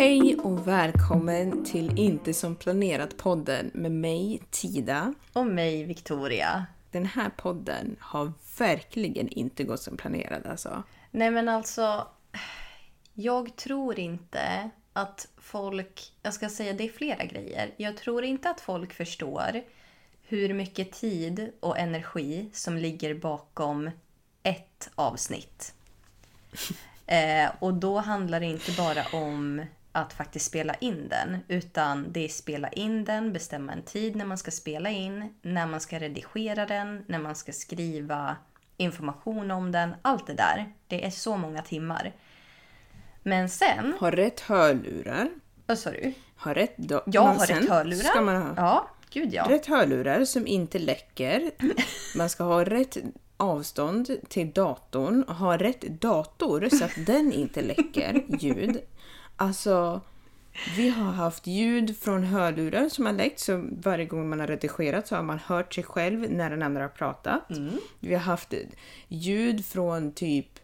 Hej och välkommen till Inte som planerat podden med mig Tida. Och mig, Victoria. Den här podden har verkligen inte gått som planerat alltså. Nej men alltså, jag tror inte att folk, jag ska säga det är flera grejer. Jag tror inte att folk förstår hur mycket tid och energi som ligger bakom ett avsnitt. Eh, och då handlar det inte bara om att faktiskt spela in den, utan det är spela in den, bestämma en tid när man ska spela in, när man ska redigera den, när man ska skriva information om den, allt det där. Det är så många timmar. Men sen... Har rätt hörlurar. Vad sa du? Har rätt do- Jag har rätt hörlurar. Ska man ha Ja, gud ja. rätt hörlurar som inte läcker. Man ska ha rätt avstånd till datorn. Ha rätt dator så att den inte läcker ljud. Alltså, vi har haft ljud från hörlurar som har läckt, så varje gång man har redigerat så har man hört sig själv när den andra har pratat. Mm. Vi har haft ljud från typ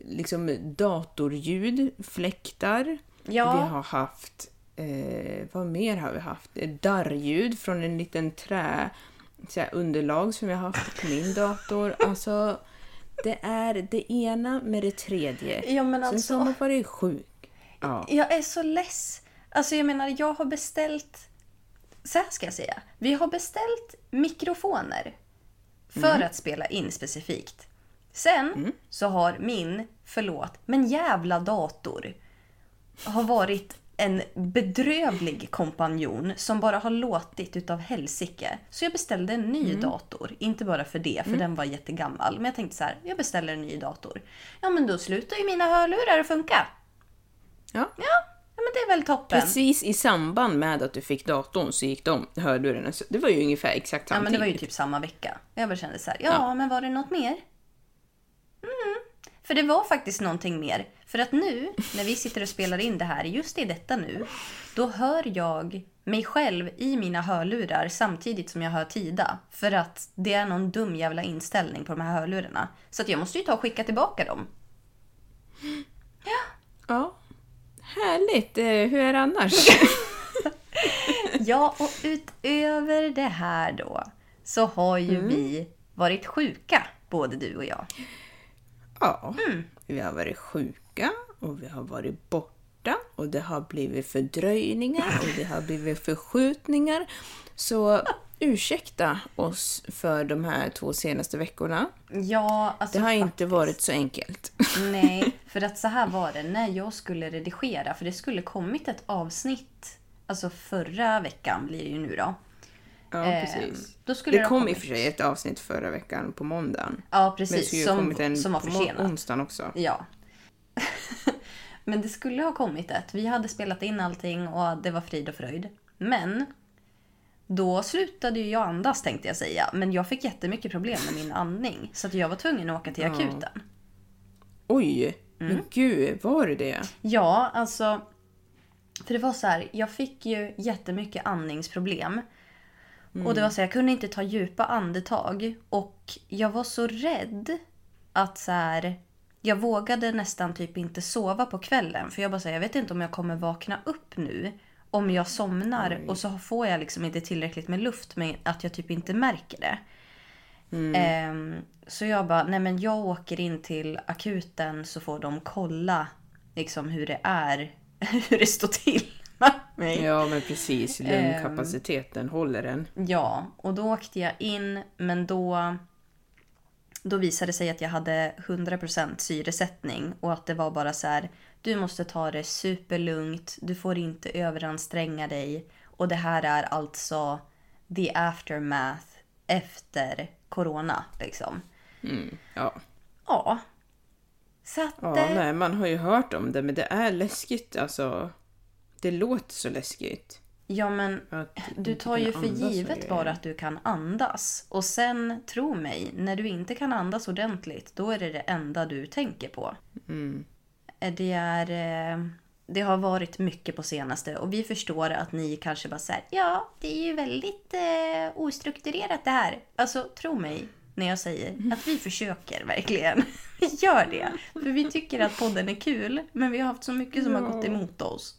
liksom datorljud, fläktar. Ja. Vi har haft, eh, vad mer har vi haft? Eh, Darrljud från en liten trä här, underlag som jag har haft på min dator. Alltså, det är det ena med det tredje. Ja, men Sen alltså- så har man varit sjuk. Ja. Jag är så less. Alltså jag menar, jag har beställt... Så här ska jag säga. Vi har beställt mikrofoner för att spela in specifikt. Sen så har min, förlåt, men jävla dator har varit en bedrövlig kompanjon som bara har låtit utav helsike. Så jag beställde en ny dator. Inte bara för det, för den var jättegammal. Men jag tänkte så här, jag beställer en ny dator. Ja men då slutar ju mina hörlurar att funka. Ja. Ja, ja men det är väl toppen. Precis i samband med att du fick datorn så gick de hörlurarna. Så det var ju ungefär exakt Ja samtidigt. men det var ju typ samma vecka. Jag bara kände så här, ja, Ja. men var det något mer? Mm. För det var faktiskt någonting mer. För att nu, när vi sitter och spelar in det här, just i detta nu, då hör jag mig själv i mina hörlurar samtidigt som jag hör Tida. För att det är någon dum jävla inställning på de här hörlurarna. Så att jag måste ju ta och skicka tillbaka dem. Ja. Härligt! Eh, Hur är det annars? Ja, och utöver det här då, så har ju vi varit sjuka, både du och jag. Ja, Mm. vi har varit sjuka och vi har varit borta och det har blivit fördröjningar och det har blivit förskjutningar. Så ursäkta oss för de här två senaste veckorna. Ja, alltså Det har inte faktiskt. varit så enkelt. Nej, för att så här var det när jag skulle redigera. För det skulle kommit ett avsnitt, alltså förra veckan blir det ju nu då. Ja, Eh, precis. skulle det det kom i och för sig ett avsnitt förra veckan på måndagen. Ja, Men det precis. skulle ju Som, kommit en som var på försenat. onsdagen också. Ja. Men det skulle ha kommit ett. Vi hade spelat in allting och det var frid och fröjd. Men då slutade ju jag andas tänkte jag säga. Men jag fick jättemycket problem med min andning. Så att jag var tvungen att åka till akuten. Oj! Mm. Men gud, var det det? Ja, alltså. För det var så här, jag fick ju jättemycket andningsproblem. Och det var så här, jag kunde inte ta djupa andetag. Och jag var så rädd att så här, jag vågade nästan typ inte sova på kvällen. För jag bara säger, jag vet inte om jag kommer vakna upp nu. Om jag somnar och så får jag liksom inte tillräckligt med luft men att jag typ inte märker det. Ehm, så jag bara, nej men jag åker in till akuten så får de kolla liksom hur det är, hur det står till mig. Ja, men precis. Lungkapaciteten, håller den? Ja, och då åkte jag in men då, då visade det sig att jag hade 100% syresättning och att det var bara så här, du måste ta det superlugnt, du får inte överanstränga dig och det här är alltså the aftermath efter corona liksom. Ja. Ja. Så att... Ja, eh, nej, man har ju hört om det, men det är läskigt. Alltså, det låter så läskigt. Ja men Att du tar ju för givet bara att du kan andas. Och sen, tro mig, när du inte kan andas ordentligt, då är det det enda du tänker på. Mm. Eh, Det är... eh, Det har varit mycket på senaste och vi förstår att ni kanske bara säger ja, det är ju väldigt eh, ostrukturerat det här. Alltså, tro mig när jag säger att vi försöker verkligen. Vi gör det. För vi tycker att podden är kul, men vi har haft så mycket som har gått Ja. emot oss.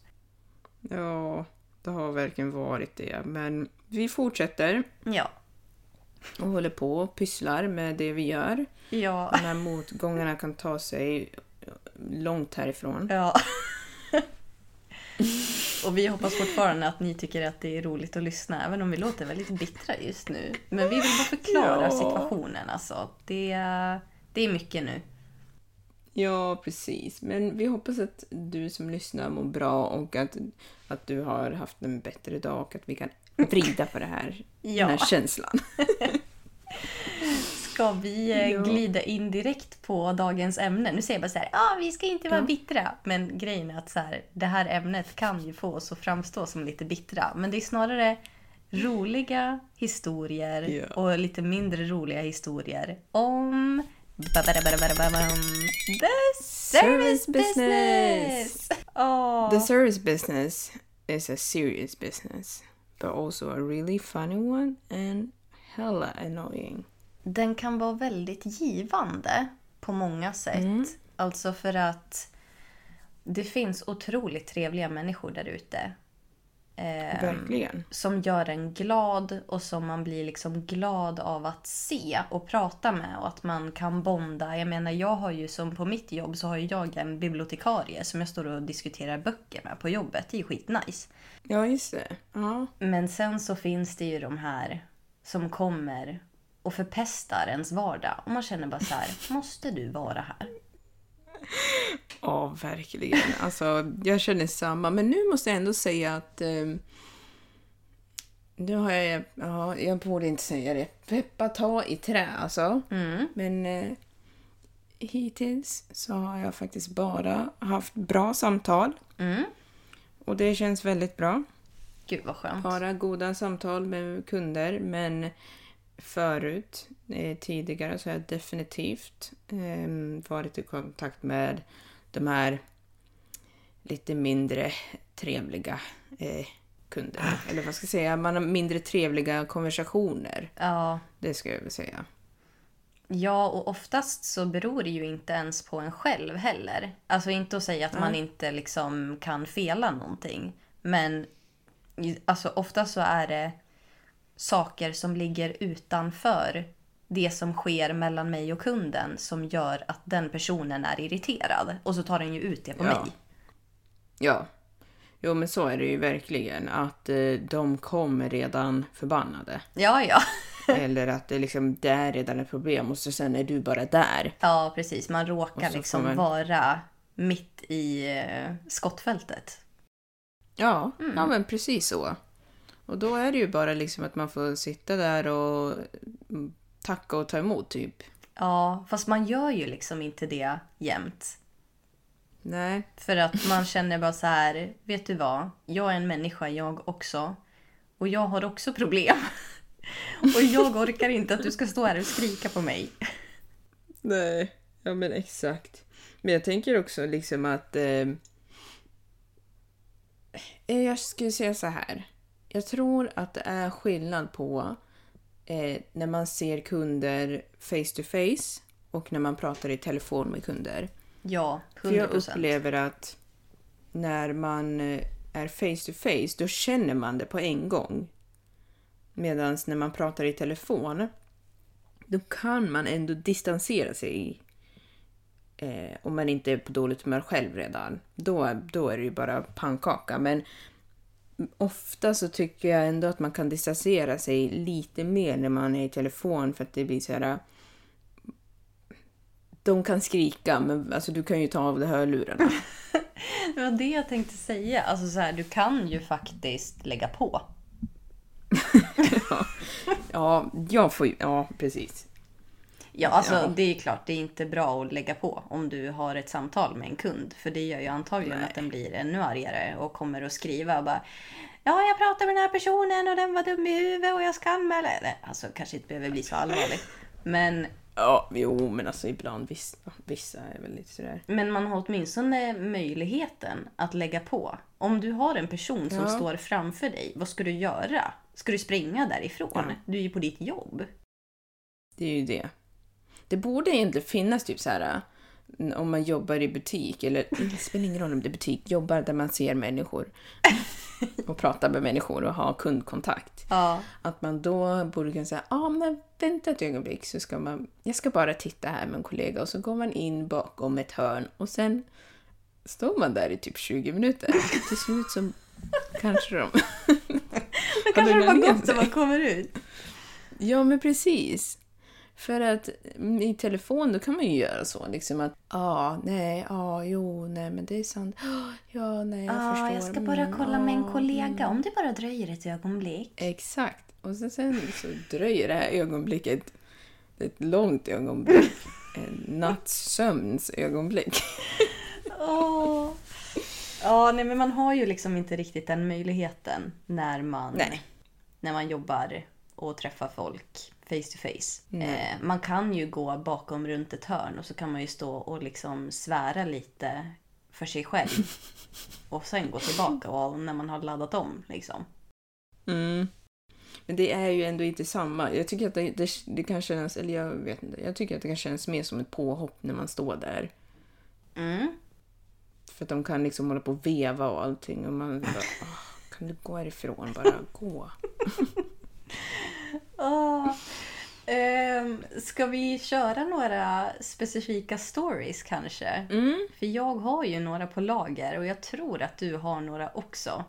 Ja, det har verkligen varit det. Men vi fortsätter Ja. och håller på och pysslar med det vi gör. Ja. Här motgångarna kan ta sig långt härifrån. Ja. Och vi hoppas fortfarande att ni tycker att det är roligt att lyssna, även om vi låter väldigt bittra just nu. Men vi vill bara förklara Ja. situationen. Alltså. Det, det är mycket nu. Ja, precis. Men vi hoppas att du som lyssnar mår bra och att, att du har haft en bättre dag och att vi kan vrida på det här, Ja. den här känslan. Ska vi eh, Ja. glida in direkt på dagens ämne? Nu säger jag bara så här, ah, vi ska inte vara Ja. bittra. Men grejen är att så här, det här ämnet kan ju få oss att framstå som lite bittra. Men det är snarare roliga historier Ja. och lite mindre roliga historier om the service business. The service business is a serious business, but also a really funny one and hella annoying. Den kan vara väldigt givande på många sätt. Alltså för att det finns otroligt trevliga människor där ute. Eh, Verkligen. som gör en glad och som man blir liksom glad av att se och prata med och att man kan bonda. Jag menar, jag har ju som på mitt jobb så har jag en bibliotekarie som jag står och diskuterar böcker med på jobbet. Det är ju skitnice. Ja, just det. Ja. Men sen så finns det ju de här som kommer och förpestar ens vardag. Och man känner bara så här, måste du vara här? Ja, verkligen. Alltså, jag känner samma. Men nu måste jag ändå säga att... ehm, nu har jag... Ja, jag borde inte säga det. Peppa ta i trä, alltså. Men eh, hittills så har jag faktiskt bara haft bra samtal. Och det känns väldigt bra. Gud vad skönt. Bara goda samtal med kunder, men förut, eh, tidigare, så har jag definitivt eh, varit i kontakt med de här lite mindre trevliga eh, kunderna. Eller vad ska jag säga, man har mindre trevliga konversationer. Ja. Det ska jag väl säga. ja, och oftast så beror det ju inte ens på en själv heller. Alltså inte att säga att man inte liksom kan fela någonting. Men alltså ofta så är det saker som ligger utanför det som sker mellan mig och kunden som gör att den personen är irriterad. Och så tar den ju ut det på Ja. mig. Ja. Jo, men så är det ju verkligen. Att eh, de kommer redan förbannade. Ja, ja. Eller att det, liksom, det är redan ett problem och så sen är du bara där. Ja, precis. Man råkar liksom man- vara mitt i eh, skottfältet. Ja, ja men precis så. Och då är det ju bara liksom att man får sitta där och tacka och ta emot typ. Ja, fast man gör ju liksom inte det jämt. Nej. För att man känner bara så här, vet du vad? Jag är en människa jag också. Och jag har också problem. Och jag orkar inte att du ska stå här och skrika på mig. Nej, ja men exakt. Men jag tänker också liksom att... Eh, Eh, Jag skulle säga så här. Jag tror att det är skillnad på eh, när man ser kunder face to face och när man pratar i telefon med kunder. Ja, För jag 100%. upplever att när man eh, är face to face, då känner man det på en gång. Medan när man pratar i telefon, då kan man ändå distansera sig. Eh, om man inte är på dåligt humör själv redan. Då, då är det ju bara pannkaka. Men ofta så tycker jag ändå att man kan distansera sig lite mer när man är i telefon för att det blir så här... De kan skrika, men alltså, du kan ju ta av dig hörlurarna. Det var det jag tänkte säga. Alltså så här, du kan ju faktiskt lägga på. Ja, jag får ju... Ja, precis. Ja, alltså Ja. det är klart, det är inte bra att lägga på om du har ett samtal med en kund. För det gör ju antagligen att den blir ännu argare och kommer att skriva och bara Ja, jag pratade med den här personen och den var dum i huvudet och jag ska anmäla. Alltså kanske inte behöver bli så allvarligt. Men, Ja, jo, men alltså ibland vissa, vissa är väl lite sådär. men man har åtminstone möjligheten att lägga på. Om du har en person som Ja. står framför dig, vad ska du göra? Ska du springa därifrån? Ja. Du är ju på ditt jobb. Det är ju det. Det borde egentligen finnas typ så här om man jobbar i butik, eller det spelar ingen roll om det är butik, jobbar där man ser människor och pratar med människor och har kundkontakt. Ja. Att man då borde kunna säga, ja ah, men vänta ett ögonblick så ska man, jag ska bara titta här med en kollega och så går man in bakom ett hörn och sen står man där i typ 20 minuter. Till slut så kanske de... Då kanske ner gott sig. när man kommer ut. Ja, men precis. För att i telefon då kan man ju göra så liksom att ja, ah, nej, ja, ah, jo, nej, men det är sant. Ah, Ja, nej, jag Ja, förstår. jag ska bara Mm, kolla med en ah, kollega. Om det bara dröjer ett ögonblick. Exakt. Och sen, sen så dröjer det här ögonblicket ett långt ögonblick. En nattsömns ögonblick. Åh. Ja, nej, men man har ju liksom inte riktigt den möjligheten när man, Nej. när man jobbar och träffar folk face to face. Nej. Eh, man kan ju gå bakom runt ett hörn och så kan man ju stå och liksom svära lite för sig själv. Och sen gå tillbaka och när man har laddat om liksom. Mm. Men det är ju ändå inte samma. Jag tycker att det, det, det kan kännas, eller jag vet inte, jag tycker att det kan kännas mer som ett påhopp när man står där. Mm. För att de kan liksom hålla på och veva och allting och man bara, "Åh, kan du gå härifrån bara, gå. Åh. Ehm, ska vi köra några specifika stories kanske? Mm. För jag har ju några på lager och jag tror att du har några också.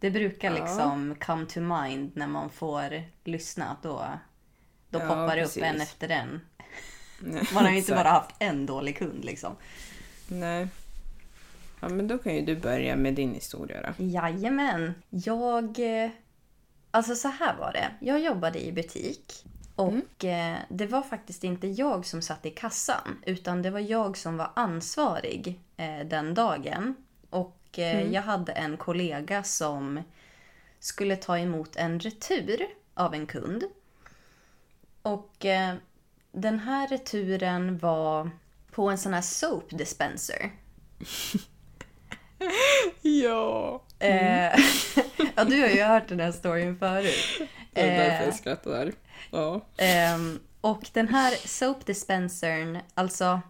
Det brukar Ja. liksom come to mind när man får lyssna. Då, då Ja, poppar det upp en efter en. Man har ju inte bara haft en dålig kund liksom. Nej. Ja, men då kan ju du börja med din historia då. Jajamän. Jag... Alltså så här var det. Jag jobbade i butik. Och eh, det var faktiskt inte jag som satt i kassan. Utan det var jag som var ansvarig eh, den dagen. Och eh, jag hade en kollega som skulle ta emot en retur av en kund. Och den här returen var på en sån här soap dispenser. Ja! Eh, ja, du har ju hört den här storyn förut. Det är därför Eh, jag skrattar. Ja. ehm, och den här soap dispensern, alltså,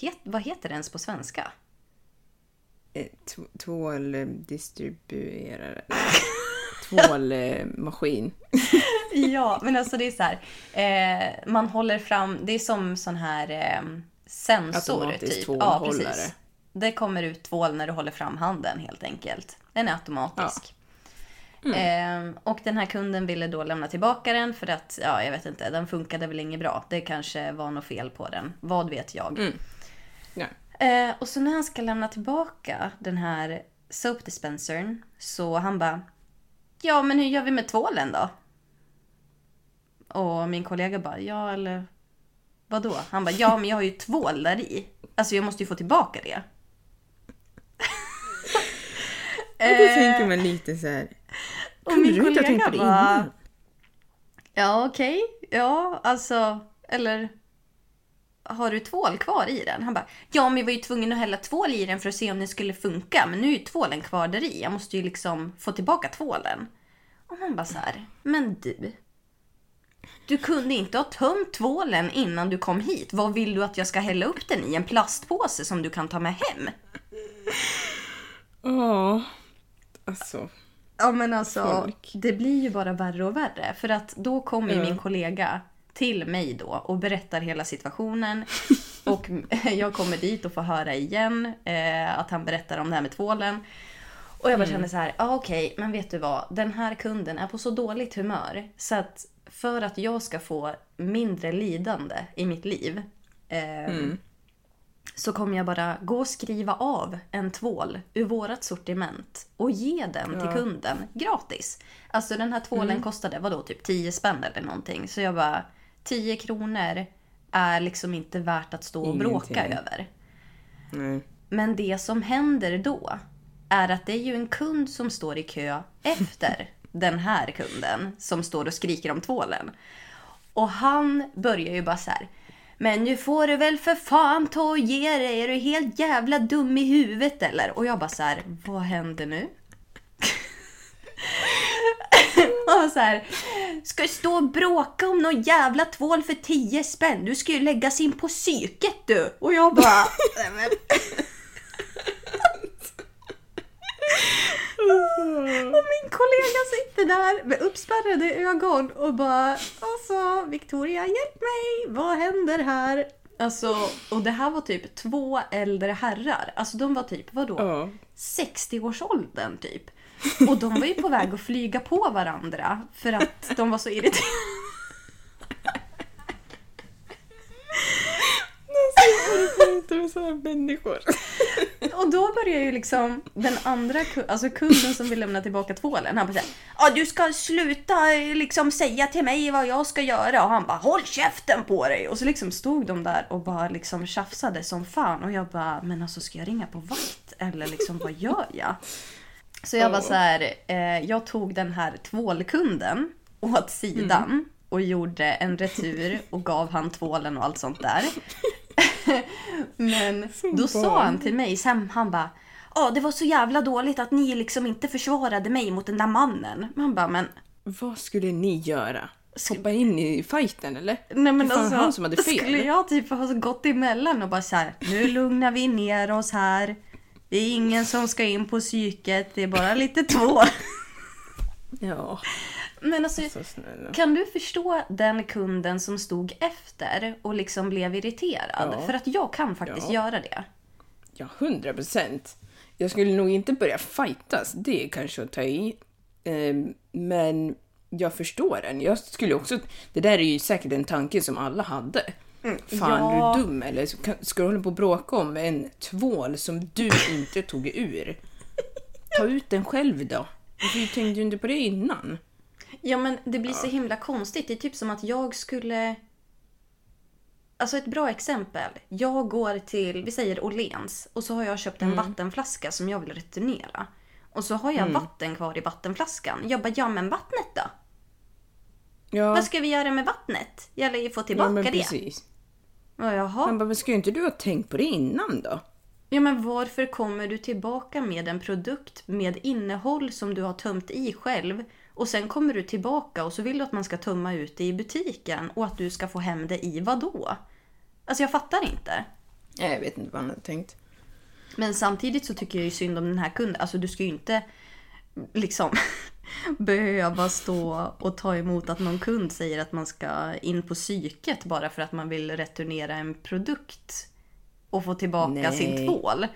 het, vad heter den på svenska? Eh, Tvåldistribuerare. Tvålmaskin. Ja, men alltså det är så här, eh, man håller fram, det är som sån här eh, sensor Automatisk typ. tvålhållare. Det kommer ut tvål när du håller fram handen helt enkelt. Den är automatisk. Ehm, och den här kunden ville då lämna tillbaka den för att, ja jag vet inte, den funkade väl inget bra. Det kanske var något fel på den. Vad vet jag? Ja. Eh, och så när han ska lämna tillbaka den här soap dispensern så han bara Ja men hur gör vi med tvålen då? Och min kollega bara ja eller Vadå? Han bara ja men jag har ju tvål där i. Alltså jag måste ju få tillbaka det. Och då tänker man lite så här. Kunde du inte ha tänkt kollega på det bara, innan? Ja okej, ja alltså eller har du tvål kvar i den? Han bara, ja men vi var ju tvungna att hälla tvål i den för att se om den skulle funka. Men nu är ju tvålen kvar där i. Jag måste ju liksom få tillbaka tvålen. Och man bara så här, men du. Du kunde inte ha tömt tvålen innan du kom hit. Vad vill du att jag ska hälla upp den i? En plastpåse som du kan ta med hem? Ja, alltså. Ja men alltså, Folk. det blir ju bara värre och värre. För att då kommer Ja. min kollega till mig då och berättar hela situationen. Och jag kommer dit och får höra igen eh, att han berättar om det här med tvålen. Och jag bara känner så här, ja okej, men vet du vad? Den här kunden är på så dåligt humör. Så att för att jag ska få mindre lidande i mitt liv. Eh, så kommer jag bara gå och skriva av en tvål ur vårat sortiment och ge den till kunden gratis. Alltså den här tvålen kostade vadå, typ 10 spänn eller någonting. Så jag bara, 10 kronor är liksom inte värt att stå och bråka Ingenting. över. Nej. Men det som händer då är att det är ju en kund som står i kö efter den här kunden som står och skriker om tvålen. Och han börjar ju bara så här. Men nu får du väl för fan ta och ge dig. Är du helt jävla dum i huvudet eller? Och jag bara så här. Vad händer nu? och så här. Ska du stå och bråka om någon jävla tvål för 10 spänn? Du ska ju läggas in på psyket du. Och jag bara. "Nej, men Och min kollega sitter där med uppspärrade ögon och bara Alltså Victoria hjälp mig, vad händer här? Alltså, och det här var typ två äldre herrar. Alltså de var typ, vadå? Ja. 60-årsåldern typ. Och de var ju på väg att flyga på varandra för att de var så irriterade. Inte med sådana människor. Och då börjar ju liksom den andra alltså kunden som vill lämna tillbaka tvålen. Han bara säger ja du ska sluta liksom säga till mig vad jag ska göra. Och han bara håll käften på dig. Och så liksom stod de där och bara liksom tjafsade som fan. Och jag bara men alltså ska jag ringa på vakt? Eller liksom vad gör jag? Så jag var så här, eh, jag tog den här tvålkunden åt sidan och gjorde en retur och gav han tvålen och allt sånt där. Men då sa han till mig sen, han bara Ja, det var så jävla dåligt att ni liksom inte försvarade mig mot den där mannen. Man bara, men... Vad skulle ni göra? Hoppa in i fighten eller? Nej men alltså, han som hade fel. skulle jag typ ha gått emellan och bara så här, nu lugnar vi ner oss här. Det är ingen som ska in på psyket, det är bara lite två. Ja. Men alltså, Så snälla. kan du förstå den kunden som stod efter och liksom blev irriterad? Ja. För att jag kan faktiskt Ja. göra det. Ja, hundra procent. Jag skulle nog inte börja fightas, det är kanske att ta i. Ehm, men jag förstår den. Jag skulle också... Det där är ju säkert en tanke som alla hade. Fan, Ja. är du dum eller? Ska du hålla på och bråka om en tvål som du inte tog ur? Ta ut den själv då. Varför tänkte du inte på det innan? Ja men det blir så himla konstigt. Det är typ som att jag skulle... Alltså ett bra exempel. Jag går till, vi säger Åhléns och så har jag köpt en vattenflaska som jag vill returnera. Och så har jag vatten kvar i vattenflaskan. Jag bara, ja men vattnet då? Ja, Vad ska vi göra med vattnet? Jag lär ju få tillbaka ja men det. precis. Ja, jaha. Bara, men ska inte du ha tänkt på det innan då? Ja men varför kommer du tillbaka med en produkt med innehåll som du har tömt i själv och sen kommer du tillbaka och så vill du att man ska tömma ut det i butiken och att du ska få hem det i vad då? Alltså jag fattar inte. Nej, Jag vet inte vad han hade tänkt. Men samtidigt så tycker jag ju synd om den här kunden. Alltså du ska ju inte liksom behöva stå och ta emot att någon kund säger att man ska in på psyket bara för att man vill returnera en produkt och få tillbaka Nej. sin tvål.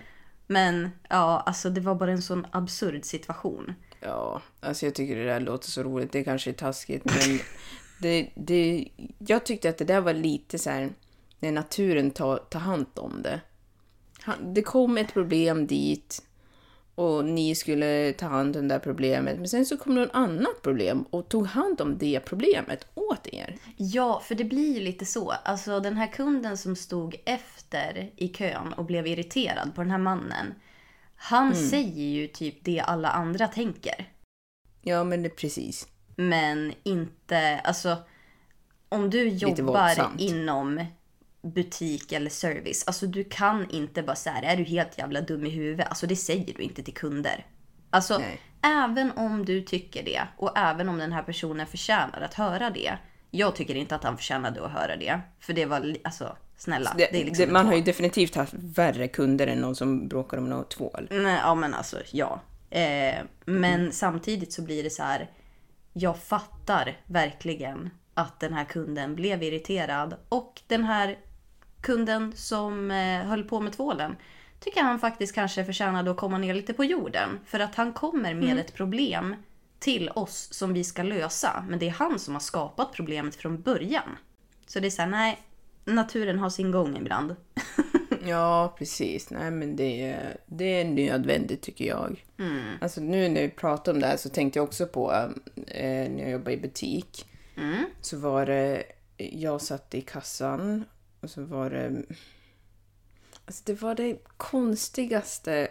Men ja, alltså det var bara en sån absurd situation. Ja, alltså jag tycker det där låter så roligt. Det kanske är taskigt, men det, det, jag tyckte att det där var lite så här när naturen tar, tar hand om det. Han- Det kom ett problem dit och ni skulle ta hand om det där problemet. Men sen så kom det ett annat problem och tog hand om det problemet åt er. Ja, för det blir ju lite så. Alltså den här kunden som stod efter i kön och blev irriterad på den här mannen. Han säger ju typ det alla andra tänker. Ja, men det precis. Men inte, alltså om du jobbar inom butik eller service. Alltså du kan inte bara säga är du helt jävla dum i huvudet? Alltså det säger du inte till kunder. Alltså Nej. även om du tycker det och även om den här personen förtjänar att höra det. Jag tycker inte att han förtjänade att höra det. För det var, alltså snälla. Det, Det, är liksom det, man har ju definitivt haft värre kunder än någon som bråkar om något tvål. Nej, ja men alltså ja. Eh, men samtidigt så blir det så här. Jag fattar verkligen att den här kunden blev irriterad. Och den här kunden som eh, höll på med tvålen. Tycker han faktiskt kanske förtjänade att komma ner lite på jorden. För att han kommer med ett problem till oss som vi ska lösa. Men det är han som har skapat problemet från början. Så det är så här, nej. Naturen har sin gång ibland. Ja, precis. Nej, men det, är- det är nödvändigt tycker jag. Alltså nu när vi pratar om det här så tänkte jag också på eh, när jag jobbade i butik. Så var det, jag satt i kassan och så var det, alltså det var det konstigaste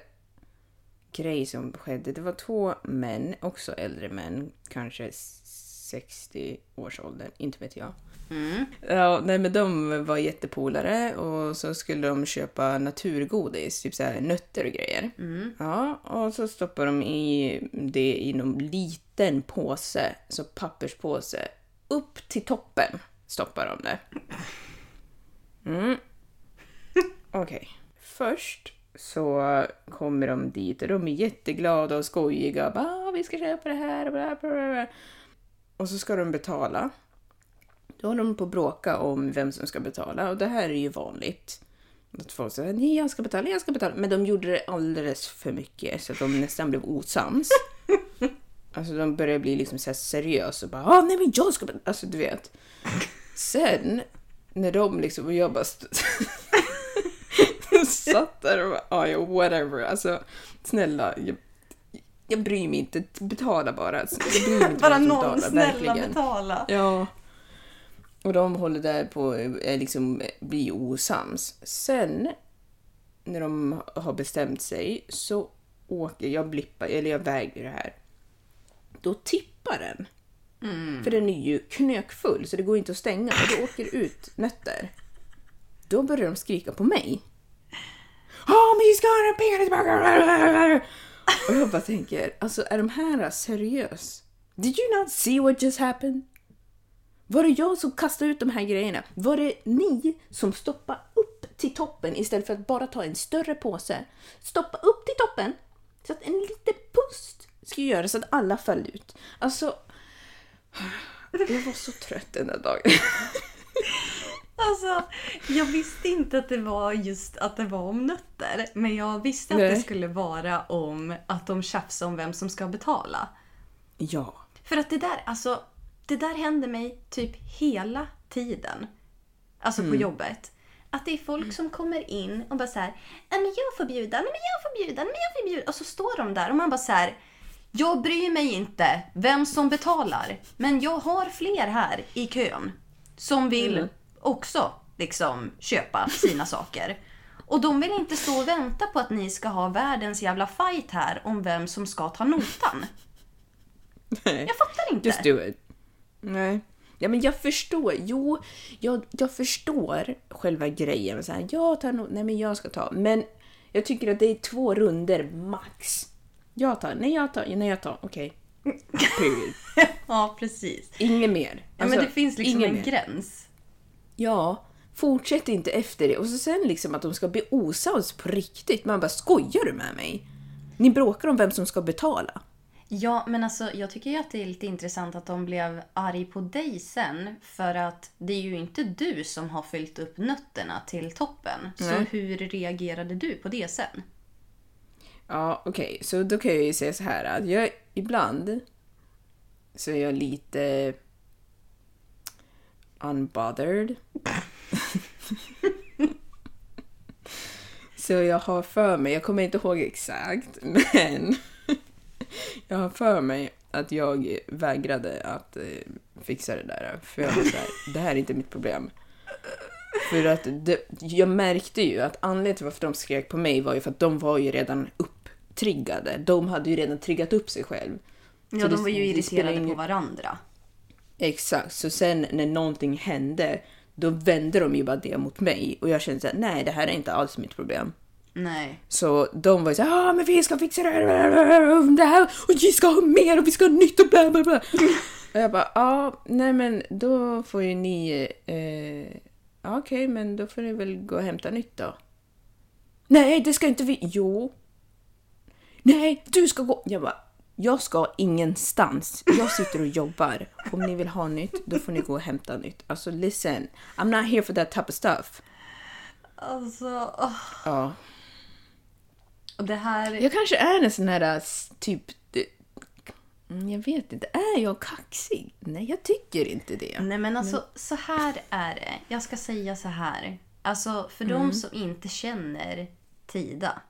grej som skedde. Det var två män, också äldre män, kanske 60 års ålder, inte vet jag. Ja, nej men de var jättepolare och så skulle de köpa naturgodis, typ så här nötter och grejer. Ja, och så stoppar de i det i någon liten påse, så papperspåse. Upp till toppen stoppar de det. Mm. Okej. Först så kommer de dit och de är jätteglada och skojiga. Bara, "Ah, vi ska köpa det här och bla bla bla, bla. Och så ska de betala. Då håller de på att bråka om vem som ska betala och det här är ju vanligt. Att folk säger nej jag ska betala, jag ska betala. Men de gjorde det alldeles för mycket så att de nästan blev osams. Alltså de började bli liksom så seriösa och bara ah, nej men jag ska betala. Alltså du vet. Sen när de liksom, och jag bara satt där och bara ah, ja whatever. Alltså snälla. Jag, jag bryr mig inte, betala bara. Jag bryr mig inte Bara någon betalar, snälla verkligen. betala. Ja. Och de håller där på eh, liksom bli osams. Sen när de har bestämt sig så åker jag blippar, eller jag väger det här. Då tippar den. För den är ju knökfull så det går inte att stänga och då åker ut nötter. Då börjar de skrika på mig. Oh, he's gonna pay his burger. Och jag bara tänker, alltså är de här seriös? Did you not see what just happened? Var det jag som kastade ut de här grejerna? Var det ni som stoppade upp till toppen istället för att bara ta en större påse? Stoppa upp till toppen så att en liten pust ska göra så att alla föll ut. Alltså, jag var så trött den där dagen. Alltså, jag visste inte att det var just att det var om nötter. Men jag visste att Nej. det skulle vara om att de tjafsade om vem som ska betala. Ja. För att det där, alltså, det där händer mig typ hela tiden. Alltså på jobbet. Att det är folk som kommer in och bara så här, "Ja, men jag får bjuda, men jag får bjuda, men jag får bjuda. Och så står de där och man bara så här, jag bryr mig inte vem som betalar. Men jag har fler här i kön som vill också liksom köpa sina saker. Och de vill inte stå och vänta på att ni ska ha världens jävla fight här om vem som ska ta notan. Nej. Jag fattar inte. Just do it. Nej. Ja, men jag förstår. Jo, jag, jag förstår själva grejen. Så här, jag tar nog, nej men jag ska ta. Men jag tycker att det är två runder max. Jag tar, nej jag tar, nej jag tar, okej. Period. Ja, precis. Inget mer. Ja, men Alltså, det finns liksom inget en mer. gräns. Ja, fortsätt inte efter det. Och så sen liksom att de ska bli osams på riktigt. Man bara, skojar du med mig? Ni bråkar om vem som ska betala. Ja, men alltså jag tycker ju att det är lite intressant att de blev arg på dig sen. För att det är ju inte du som har fyllt upp nötterna till toppen. Så Nej. hur reagerade du på det sen? Ja, okej. Så då kan jag ju säga så här att jag ibland så är jag lite unbothered. så jag har för mig, jag kommer inte ihåg exakt, men jag har för mig att jag vägrade att eh, fixa det där. För jag var så här, det här är inte mitt problem. För att det, jag märkte ju att anledningen till varför de skrek på mig var ju för att de var ju redan upptriggade. De hade ju redan triggat upp sig själv. Ja, Så de var ju det spelar irriterade ingen- på varandra. Exakt, så sen när någonting hände då vänder de ju bara det mot mig. Och jag kände såhär, nej det här är inte alls mitt problem. Nej. Så de var ju såhär, ah, men vi ska fixa det här, det här och vi ska ha mer och vi ska ha nytt och bla bla bla. och jag bara, ja, ah, nej men då får ju ni, eh, okej, men då får ni väl gå och hämta nytt då. Nej, det ska inte vi, jo. Nej, du ska gå. Jag bara, jag ska ingenstans. Jag sitter och jobbar. Om ni vill ha nytt, då får ni gå och hämta nytt. Alltså listen, I'm not here for that type of stuff. Alltså, åh. Ja. Och det här... Jag kanske är en sån här s- typ... Mm, Jag vet inte. Är jag kaxig? Nej, jag tycker inte det. Nej men alltså så här är det. Jag ska säga så här. Alltså för de som inte känner Tida.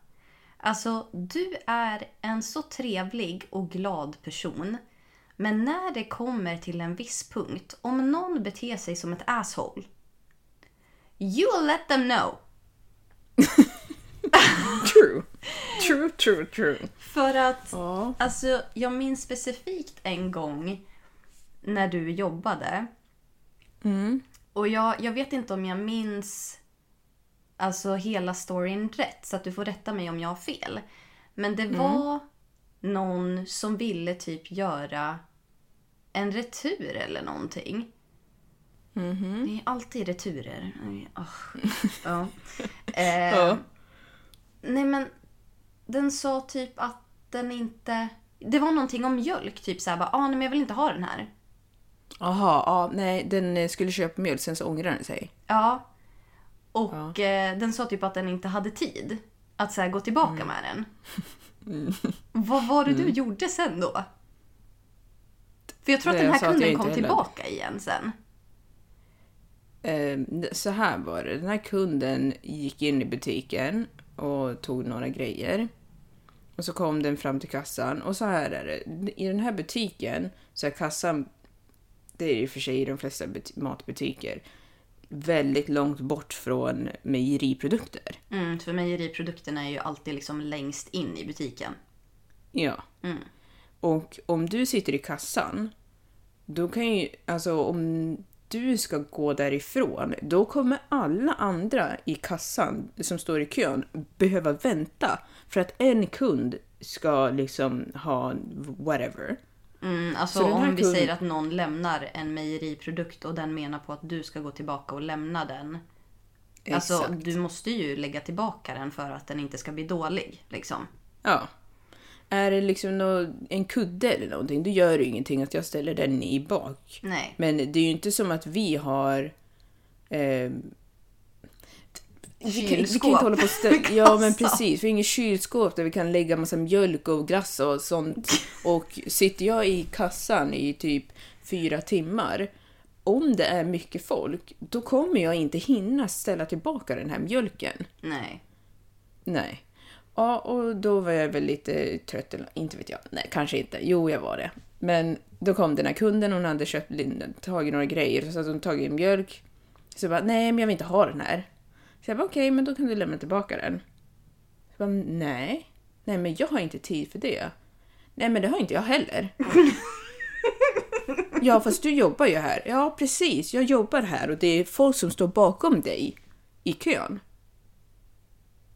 Alltså du är en så trevlig och glad person. Men när det kommer till en viss punkt, om någon beter sig som ett asshole. You will let them know. True. True, true, true. För att, Ja. alltså jag minns specifikt en gång när du jobbade. Och jag, jag vet inte om jag minns alltså hela storyn rätt, så att du får rätta mig om jag har fel. Men det var någon som ville typ göra en retur eller någonting. Det är alltid returer. Ah. ja. Eh. Nej men den sa typ att den inte... Det var någonting om mjölk, typ såhär bara ah, nej men jag vill inte ha den här. Jaha, ja, nej, den eh, skulle köpa mjölk, sen så ångrade den sig. Ja. Och eh, den sa typ att den inte hade tid att så här, gå tillbaka Mm. med den. Vad var det du gjorde sen då? För jag tror att den här kunden kom heller- tillbaka igen sen. Eh, så här var det. Den här kunden gick in i butiken och tog några grejer. Och så kom den fram till kassan. Och så här är det. I den här butiken så är kassan, det är och för sig i de flesta but- matbutiker, väldigt långt bort från mejeriprodukter. Mm, för mejeriprodukterna är ju alltid liksom längst in i butiken. Ja. Mm. Och om du sitter i kassan, då kan ju, alltså om du ska gå därifrån, då kommer alla andra i kassan som står i kön behöva vänta för att en kund ska liksom ha whatever. Mm, alltså om vi säger att någon lämnar en mejeriprodukt och den menar på att du ska gå tillbaka och lämna den. Alltså Exakt. du måste ju lägga tillbaka den för att den inte ska bli dålig. Liksom. Ja. Är det liksom nå- en kudde eller någonting, då gör det ju ingenting att jag ställer den i bak. Nej. Men det är ju inte som att vi har... Eh, vi, kan, vi kan inte hålla på och ställa... Ja, men precis. Vi har inget kylskåp där vi kan lägga massa mjölk och glass och sånt. Och sitter jag i kassan i typ fyra timmar, om det är mycket folk, då kommer jag inte hinna ställa tillbaka den här mjölken. Nej. Nej. Ja, och då var jag väl lite trött, eller inte vet jag. Nej, kanske inte. Jo, jag var det. Men då kom den här kunden, hon hade köpt, tagit några grejer, så hade hon tagit en mjölk. Så jag bara, nej men jag vill inte ha den här. Så jag bara, okej, men då kan du lämna tillbaka den. Så jag bara, nej. Nej, men jag har inte tid för det. Nej, men det har inte jag heller. ja, fast du jobbar ju här. Ja, precis. Jag jobbar här och det är folk som står bakom dig i kön.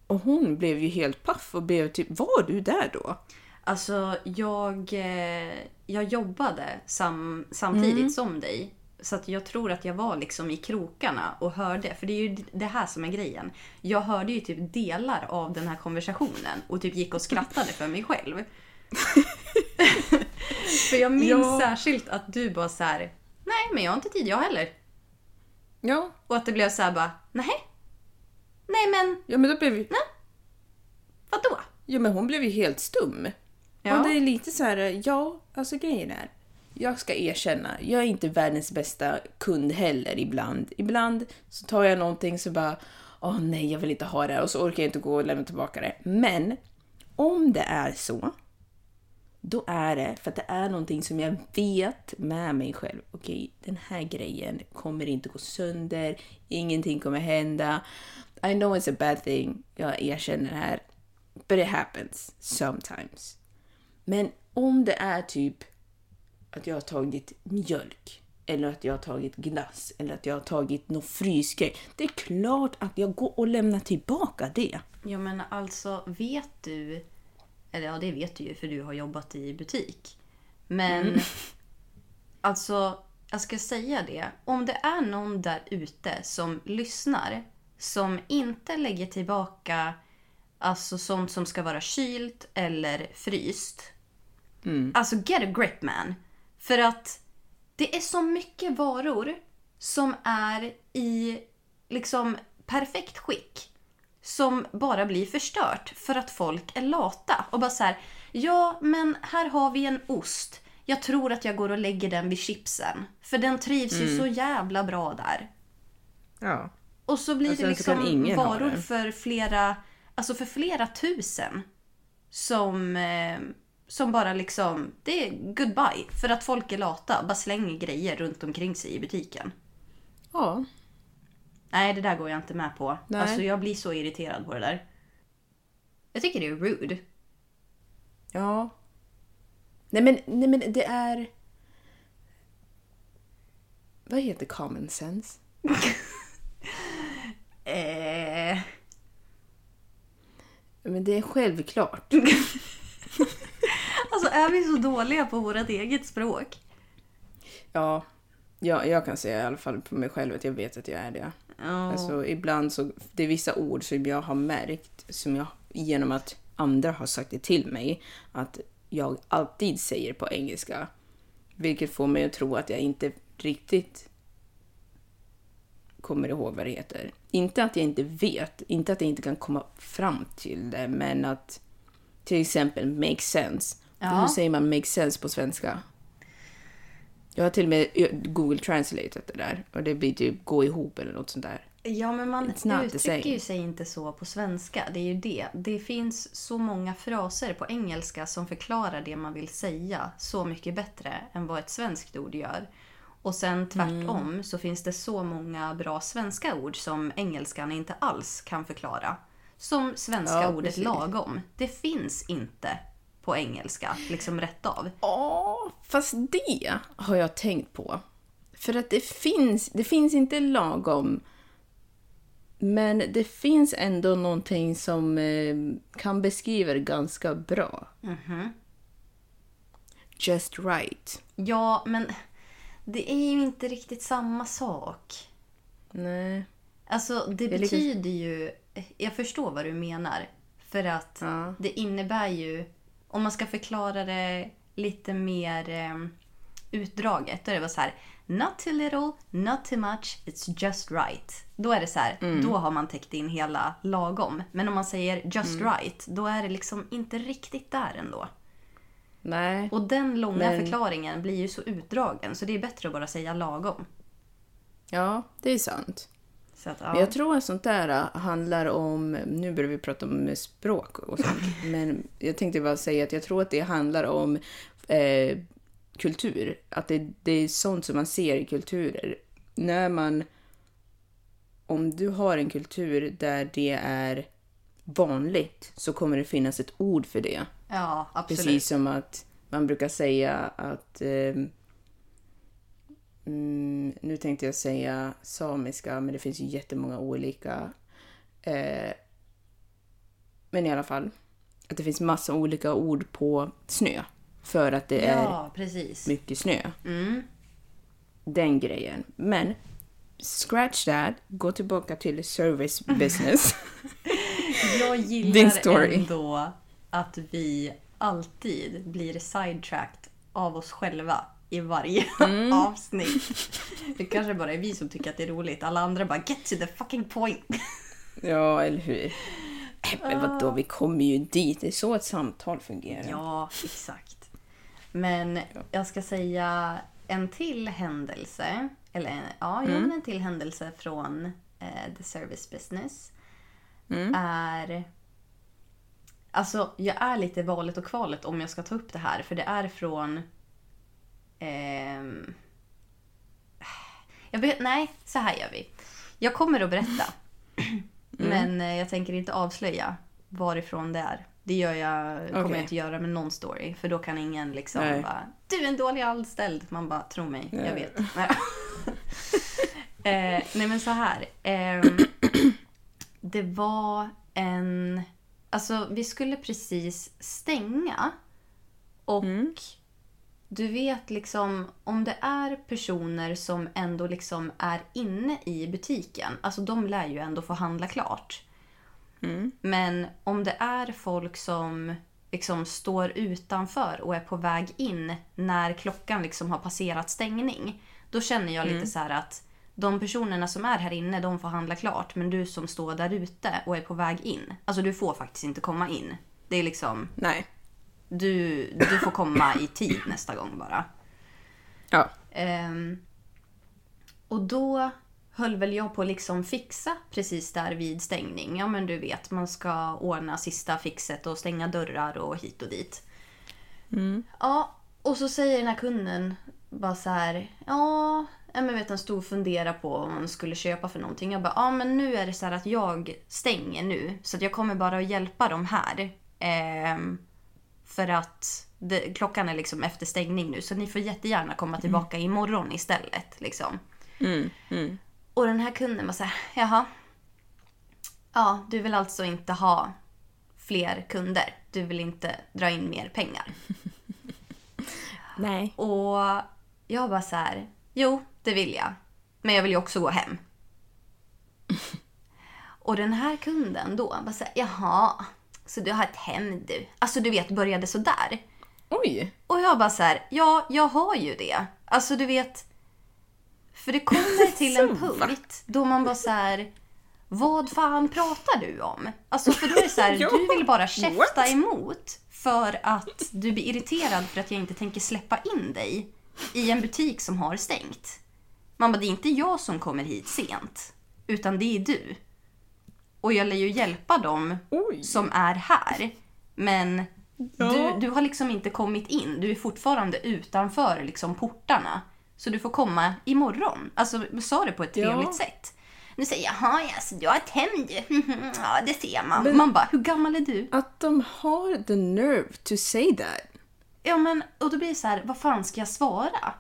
Och hon blev ju helt paff och blev typ, var du där då? Alltså jag, eh, jag jobbade sam, samtidigt Mm. som dig. Så att jag tror att jag var liksom i krokarna och hörde. För det är ju det här som är grejen. Jag hörde ju typ delar av den här konversationen och typ gick och skrattade för mig själv. för jag minns Ja. särskilt att du bara så här. Nej men jag har inte tid jag heller. Ja, Och att det blev så här bara. Nej. Nej men ja men då blev vi... vadå? Ja, men hon blev ju helt stum. Ja. Och det är lite så här, ja, alltså grejen är, jag ska erkänna, jag är inte världens bästa kund heller ibland. Ibland så tar jag någonting så bara, åh nej, jag vill inte ha det och så orkar jag inte gå och lämna tillbaka det. Men om det är så, då är det för att det är någonting som jag vet med mig själv. Okej, den här grejen kommer inte gå sönder, ingenting kommer hända. I know it's a bad thing, jag erkänner det här. But it happens sometimes. Men om det är typ att jag har tagit mjölk eller att jag har tagit glass eller att jag har tagit någon frysgrej. Det är klart att jag går och lämnar tillbaka det. Ja men alltså vet du, eller ja det vet du ju för du har jobbat i butik. Men alltså, jag ska säga det. Om det är någon där ute som lyssnar som inte lägger tillbaka alltså sånt som ska vara kylt eller fryst. Alltså get a grip man. För att det är så mycket varor som är i liksom perfekt skick som bara blir förstört för att folk är lata. Och bara så här, ja men här har vi en ost. Jag tror att jag går och lägger den vid chipsen. För den trivs ju så jävla bra där. Ja. Och så blir Och det sen så kan liksom ingen varor för flera, alltså för flera tusen. Som, eh, som bara liksom, det är goodbye. För att folk är lata, bara slänger grejer runt omkring sig i butiken. Ja. Nej, det där går jag inte med på. Nej. Alltså jag blir så irriterad på det där. Jag tycker det är rude. Ja. Nej men, nej men det är... Vad heter common sense? Eh, Men det är självklart. alltså är vi så dåliga på vårt eget språk? Ja, ja, jag kan säga i alla fall på mig själv att jag vet att jag är det. Ja. Alltså, ibland så, det är vissa ord som jag har märkt som jag, genom att andra har sagt det till mig, att jag alltid säger på engelska. Vilket får mig att tro att jag inte riktigt kommer ihåg vad det heter. Inte att jag inte vet, inte att jag inte kan komma fram till det, men att till exempel make sense. Ja. Hur säger man make sense på svenska? Jag har till och med Google translateat det där och det blir typ gå ihop eller något sånt där. Ja, men man uttrycker ju sig inte så på svenska. Det är ju det. Det finns så många fraser på engelska som förklarar det man vill säga så mycket bättre än vad ett svenskt ord gör. Och sen tvärtom Mm. så finns det så många bra svenska ord som engelskan inte alls kan förklara. Som svenska Ja, ordet precis. lagom. Det finns inte på engelska, liksom rätt av. Ja, fast det har jag tänkt på. För att det finns, det finns inte lagom. Men det finns ändå någonting som eh, kan beskriva det ganska bra. Just right. Ja, men det är ju inte riktigt samma sak. Nej. Alltså det liksom- betyder ju... Jag förstår vad du menar. För att Ja. det innebär ju... Om man ska förklara det lite mer eh, utdraget. Då är det bara så här. Not too little, not too much, it's just right. Då är det så här, Mm. då har man täckt in hela lagom. Men om man säger just Mm. right, då är det liksom inte riktigt där ändå. Nej. Och den långa Men- förklaringen blir ju så utdragen så det är bättre att bara säga lagom. Ja, det är sant. Att, ja. Men jag tror att sånt där äh, handlar om, nu börjar vi prata om språk och sånt, men jag tänkte bara säga att jag tror att det handlar om eh, kultur. Att det, det är sånt som man ser i kulturer. När man, om du har en kultur där det är vanligt så kommer det finnas ett ord för det. Ja, absolut. Precis som att man brukar säga att... ehm, mm, nu tänkte jag säga samiska, men det finns ju jättemånga olika. Eh, men i alla fall, att det finns massa olika ord på snö. För att det är Ja, precis. mycket snö. Mm. Den grejen. Men scratch that, gå tillbaka till service business. Jag gillar Din story. ändå att vi alltid blir sidetracked av oss själva i varje Mm. avsnitt. Det kanske bara är vi som tycker att det är roligt. Alla andra bara get to the fucking point. ja, eller hur? Men vadå, vi kommer ju dit. Det är så ett samtal fungerar. Ja, exakt. Men jag ska säga en till händelse. Eller ja, Mm. en till händelse från eh, The Service Business. Mm. Är... Alltså, jag är lite valet och kvalet om jag ska ta upp det här. För det är från... ehm, jag vet, nej, så här gör vi. Jag kommer att berätta. Men eh, jag tänker inte avslöja varifrån det är. Det gör jag, kommer Okej. jag inte göra med någon story. För då kan ingen liksom Nej. bara Du är en dålig anställd. Man bara, tro mig, jag Nej. vet. Nej. eh, nej men så här. ehm, det var en... Alltså vi skulle precis stänga. Och du vet liksom om det är personer som ändå liksom är inne i butiken. Alltså de lär ju ändå få handla klart. Men om det är folk som liksom står utanför och är på väg in när klockan liksom har passerat stängning. Då känner jag lite så här att de personerna som är här inne de får handla klart. Men du som står där ute och är på väg in. Alltså du får faktiskt inte komma in. Det är liksom, Nej. du, du får komma i tid nästa gång bara. Ja. Ehm, och då höll väl jag på att liksom fixa precis där vid stängning. Ja men du vet, man ska ordna sista fixet och stänga dörrar och hit och dit. Ja, och så säger den här kunden bara så här. Ja, ja, men vet han stod och funderade på om man skulle köpa för någonting. Jag bara, ja men nu är det så här att jag stänger nu. Så att jag kommer bara att hjälpa dem här. Ehm, för att det, klockan är liksom efter stängning nu. Så ni får jättegärna komma tillbaka imorgon istället. Liksom. Och den här kunden var så här, jaha. Ja, du vill alltså inte ha fler kunder. Du vill inte dra in mer pengar. Nej. Och jag bara så här, jo, det vill jag. Men jag vill ju också gå hem. Och den här kunden då bara så här, jaha, så du har ett hem du. Alltså du vet, började så där. Oj. Och jag bara så här, ja, jag har ju det. Alltså du vet, för det kommer till en punkt då man bara så här, vad fan pratar du om? Alltså för då är det så här, Ja, du vill bara käfta emot för att du blir irriterad för att jag inte tänker släppa in dig i en butik som har stängt. Man bara, det är inte jag som kommer hit sent, utan det är du. Och jag lär ju hjälpa dem Oj. som är här. Men Ja. du, du har liksom inte kommit in. Du är fortfarande utanför liksom portarna. Så du får komma imorgon. Alltså, sa det på ett Ja. trevligt sätt. Nu säger jag, jaha, ja, så du har ett hem du. ja, det ser man. Man bara, hur gammal är du? Att de har the nerve to say that. Ja, men, och då blir det så här, vad fan ska jag svara?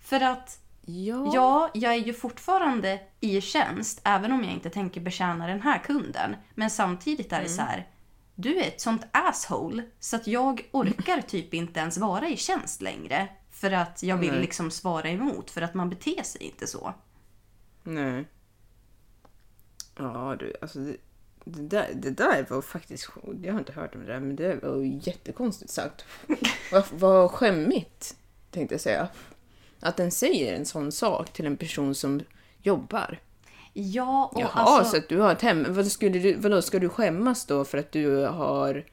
För att Ja. Ja, jag är ju fortfarande i tjänst, även om jag inte tänker betjäna den här kunden. Men samtidigt är det så här, du är ett sånt asshole så att jag orkar typ inte ens vara i tjänst längre. För att jag vill Nej. liksom svara emot, för att man beter sig inte så. Nej. Ja du, alltså det, det, där, det där var faktiskt... Jag har inte hört om det där, men det var jättekonstigt sagt. vad, vad skämmigt, tänkte jag säga. Att den säger en sån sak till en person som jobbar. Ja, och Jaha, alltså... så att du har ett hem. Vad skulle du, vadå, ska du skämmas då för att du har...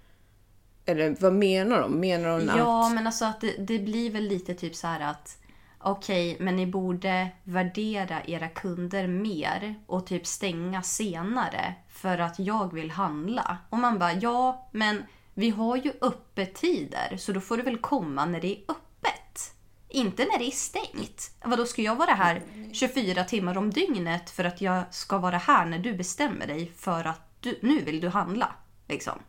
Eller vad menar de? Menar de Ja, att... men alltså att det, det blir väl lite typ så här att okej, men ni borde värdera era kunder mer och typ stänga senare för att jag vill handla. Och man bara, ja, men vi har ju öppettider så då får du väl komma när det är öppet. Inte när det är stängt. Vadå, ska jag vara här 24 timmar om dygnet för att jag ska vara här när du bestämmer dig för att du, nu vill du handla? Liksom.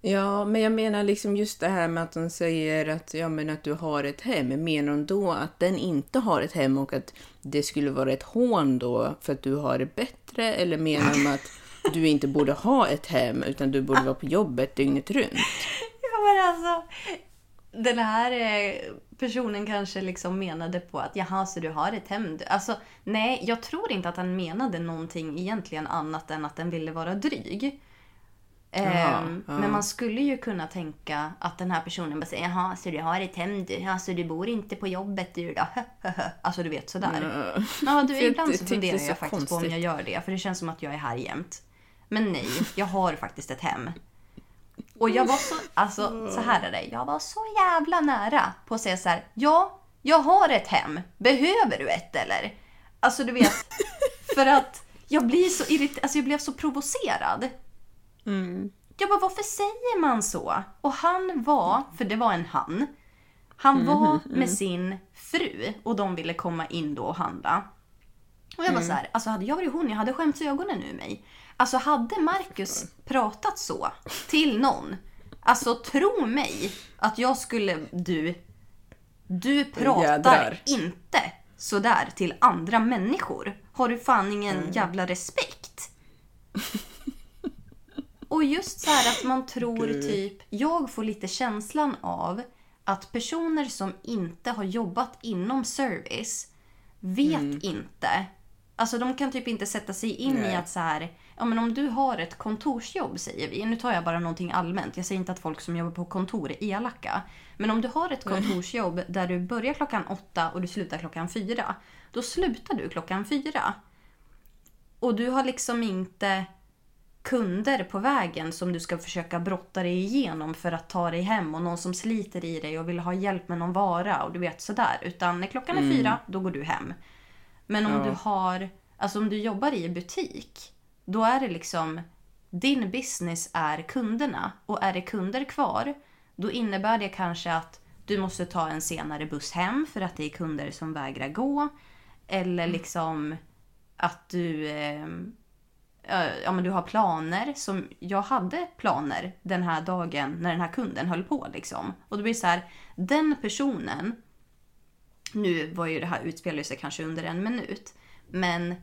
Ja, men jag menar liksom just det här med att de säger att, ja, men att du har ett hem. Menar de då att den inte har ett hem och att det skulle vara ett hån då för att du har det bättre? Eller menar de att du inte borde ha ett hem utan du borde vara på jobbet dygnet runt? Ja men alltså. Den här eh, personen kanske liksom menade på att jaha, så du har ett hem. Alltså nej, jag tror inte att han menade någonting egentligen annat än att den ville vara dryg. Jaha, Ehm, ja. Men man skulle ju kunna tänka att den här personen bara säger jaha, så du har ett hem du? Ja, så du bor inte på jobbet du då? alltså du vet sådär. Ja, du, För ibland så funderar jag faktiskt på om konstigt. jag gör det. För det känns som att jag är här jämt. Men nej, jag har faktiskt ett hem. Och jag var så, alltså så här är det. Jag var så jävla nära på att säga så här. Ja, jag har ett hem. Behöver du ett eller? Alltså du vet. För att jag blir så irriterad, alltså jag blev så provocerad. Jag bara, varför säger man så? Och han var, för det var en han. Han var med sin fru och de ville komma in då och handla. Och jag var så här, alltså hade jag varit hon, jag hade skämts ögonen ur mig. Alltså hade Marcus pratat så till någon, alltså tro mig att jag skulle, du, du pratar Jädrar. inte sådär till andra människor. Har du fan ingen jävla respekt? Och just så här att man tror typ, jag får lite känslan av att personer som inte har jobbat inom service vet inte. Alltså de kan typ inte sätta sig in i Nej. att så här, ja men om du har ett kontorsjobb säger vi, nu tar jag bara någonting allmänt, jag säger inte att folk som jobbar på kontor är elaka. Men om du har ett kontorsjobb där du börjar klockan åtta och du slutar klockan fyra, då slutar du klockan fyra. Och du har liksom inte kunder på vägen som du ska försöka brotta dig igenom för att ta dig hem och någon som sliter i dig och vill ha hjälp med någon vara och du vet sådär. Utan när klockan är fyra, då går du hem. Men om du har, alltså om du jobbar i butik, då är det liksom din business är kunderna och är det kunder kvar, då innebär det kanske att du måste ta en senare buss hem för att det är kunder som vägrar gå. Eller liksom att du eh, ja, men du har planer. Som jag hade planer den här dagen när den här kunden höll på. Liksom. Och det blir så här, den personen, nu var ju det här utspelar sig kanske under en minut, men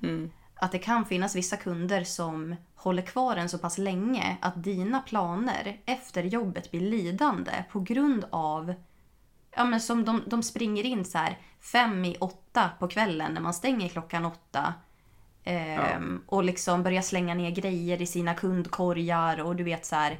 att det kan finnas vissa kunder som håller kvar en så pass länge att dina planer efter jobbet blir lidande på grund av Ja men som de, de springer in så här fem i åtta på kvällen när man stänger klockan åtta. Ehm, Och liksom börjar slänga ner grejer i sina kundkorgar och du vet så här.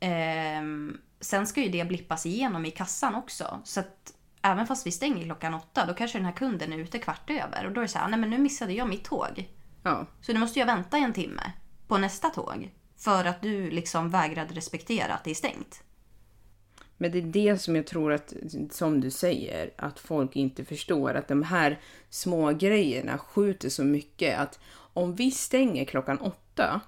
ehm, sen ska ju det blippas igenom i kassan också. Så att även fast vi stänger klockan åtta då kanske den här kunden är ute kvart över. Och då är det så här, nej men nu missade jag mitt tåg. Ja. Så nu måste jag vänta en timme på nästa tåg. För att du liksom vägrade respektera att det är stängt. Men det är det som jag tror att, som du säger, att folk inte förstår. Att de här små grejerna skjuter så mycket att om vi stänger klockan åtta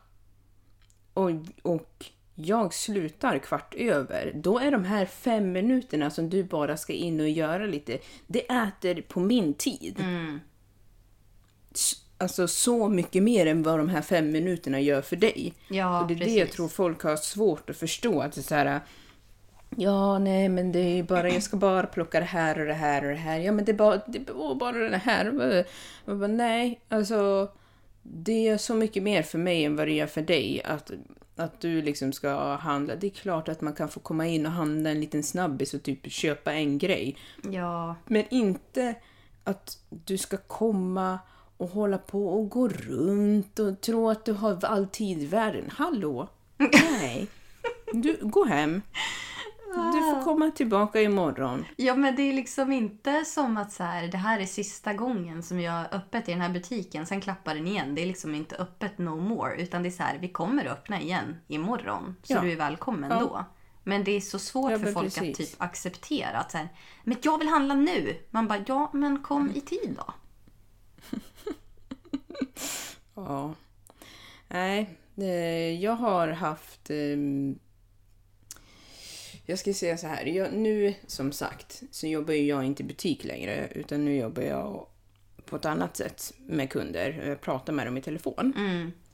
och, och jag slutar kvart över, då är de här fem minuterna som du bara ska in och göra lite, det äter på min tid. S- Alltså så mycket mer än vad de här fem minuterna gör för dig. Ja, och det är det jag precis. tror folk har svårt att förstå. Att det är så här, Ja, nej, men det är bara, jag ska bara plocka det här och det här och det här. Ja, men det är bara, det är bara det här. Jag bara, nej, alltså det är så mycket mer för mig än vad det är för dig. Att, att du liksom ska handla. Det är klart att man kan få komma in och handla en liten snabbis och typ köpa en grej. Ja, Men inte att du ska komma och hålla på och gå runt och tro att du har all tid i världen. Hallå? Nej. Du, gå hem. Du får komma tillbaka imorgon. Ja men det är liksom inte som att så här, det här är sista gången som jag har öppet i den här butiken, sen klappar den igen. Det är liksom inte öppet no more. Utan det är så här, vi kommer att öppna igen imorgon. Så Ja. du är välkommen Ja. då. Men det är så svårt Ja, för folk precis. att typ acceptera att så här, men jag vill handla nu. Man bara, ja men kom i tid då. Ja. Nej, eh, jag har haft... ehm, Jag ska säga så här. Jag, nu, som sagt, så jobbar ju jag inte i butik längre. Utan nu jobbar jag på ett annat sätt med kunder. Jag pratar med dem i telefon.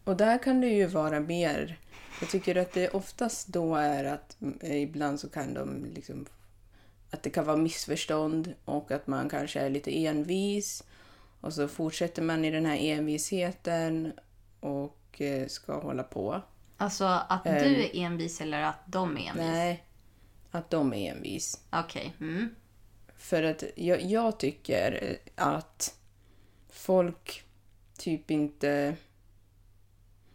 Och där kan det ju vara mer... Jag tycker att det oftast då är att eh, ibland så kan de liksom... Att det kan vara missförstånd och att man kanske är lite envis. Och så fortsätter man i den här envisheten och eh, ska hålla på. Alltså att du är envis eller att de är envis? Nej, att de är envis. Okej. Mm. För att jag, jag tycker att folk typ inte...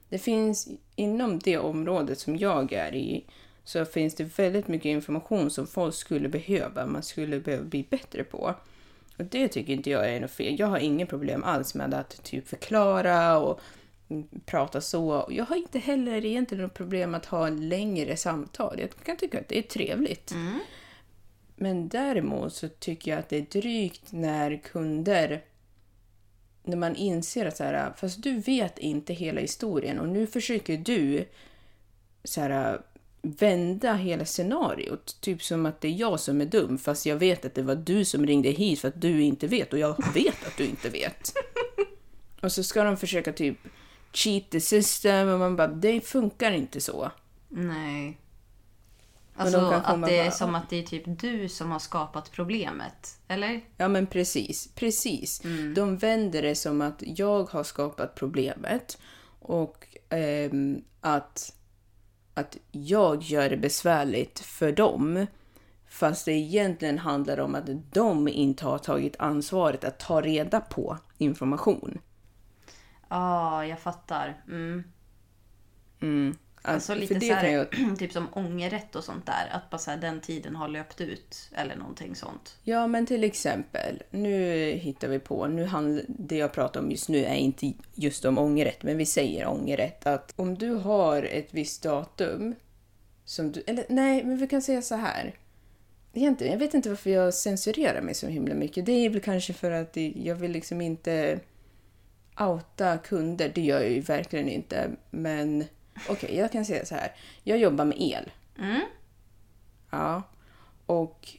Det finns inom det området som jag är i så finns det väldigt mycket information som folk skulle behöva, man skulle behöva bli bättre på. Och det tycker inte jag är något fel. Jag har inget problem alls med att typ förklara och prata så. Jag har inte heller egentligen något problem att ha längre samtal. Jag kan tycka att det är trevligt. Men däremot så tycker jag att det är drygt när kunder när man inser att så här, fast du vet inte hela historien och nu försöker du så här, vända hela scenariot. Typ som att det är jag som är dum fast jag vet att det var du som ringde hit för att du inte vet och jag vet att du inte vet. Och så ska de försöka typ cheat the system och man bara, det funkar inte så. Nej. Alltså att det är bara- som att det är typ du som har skapat problemet. Eller? Ja men precis, precis. De vänder det som att jag har skapat problemet och ehm, att, att jag gör det besvärligt för dem. Fast det egentligen handlar om att de inte har tagit ansvaret att ta reda på information. Ja, jag fattar. Mm. Alltså, Alltså lite för det så här, kan jag, typ som ångerrätt och sånt där. Att bara så här, den tiden har löpt ut. Eller någonting sånt. Ja, men till exempel, nu hittar vi på, nu handl- det jag pratar om just nu är inte just om ångerrätt, men vi säger ångerrätt. Att om du har ett visst datum, som du, eller nej, men vi kan säga så här. Egentligen, jag vet inte varför jag censurerar mig så himla mycket. Det är väl kanske för att jag vill liksom inte outa kunder, det gör jag ju verkligen inte. Men okej, jag kan säga så här. Jag jobbar med el. Ja. Och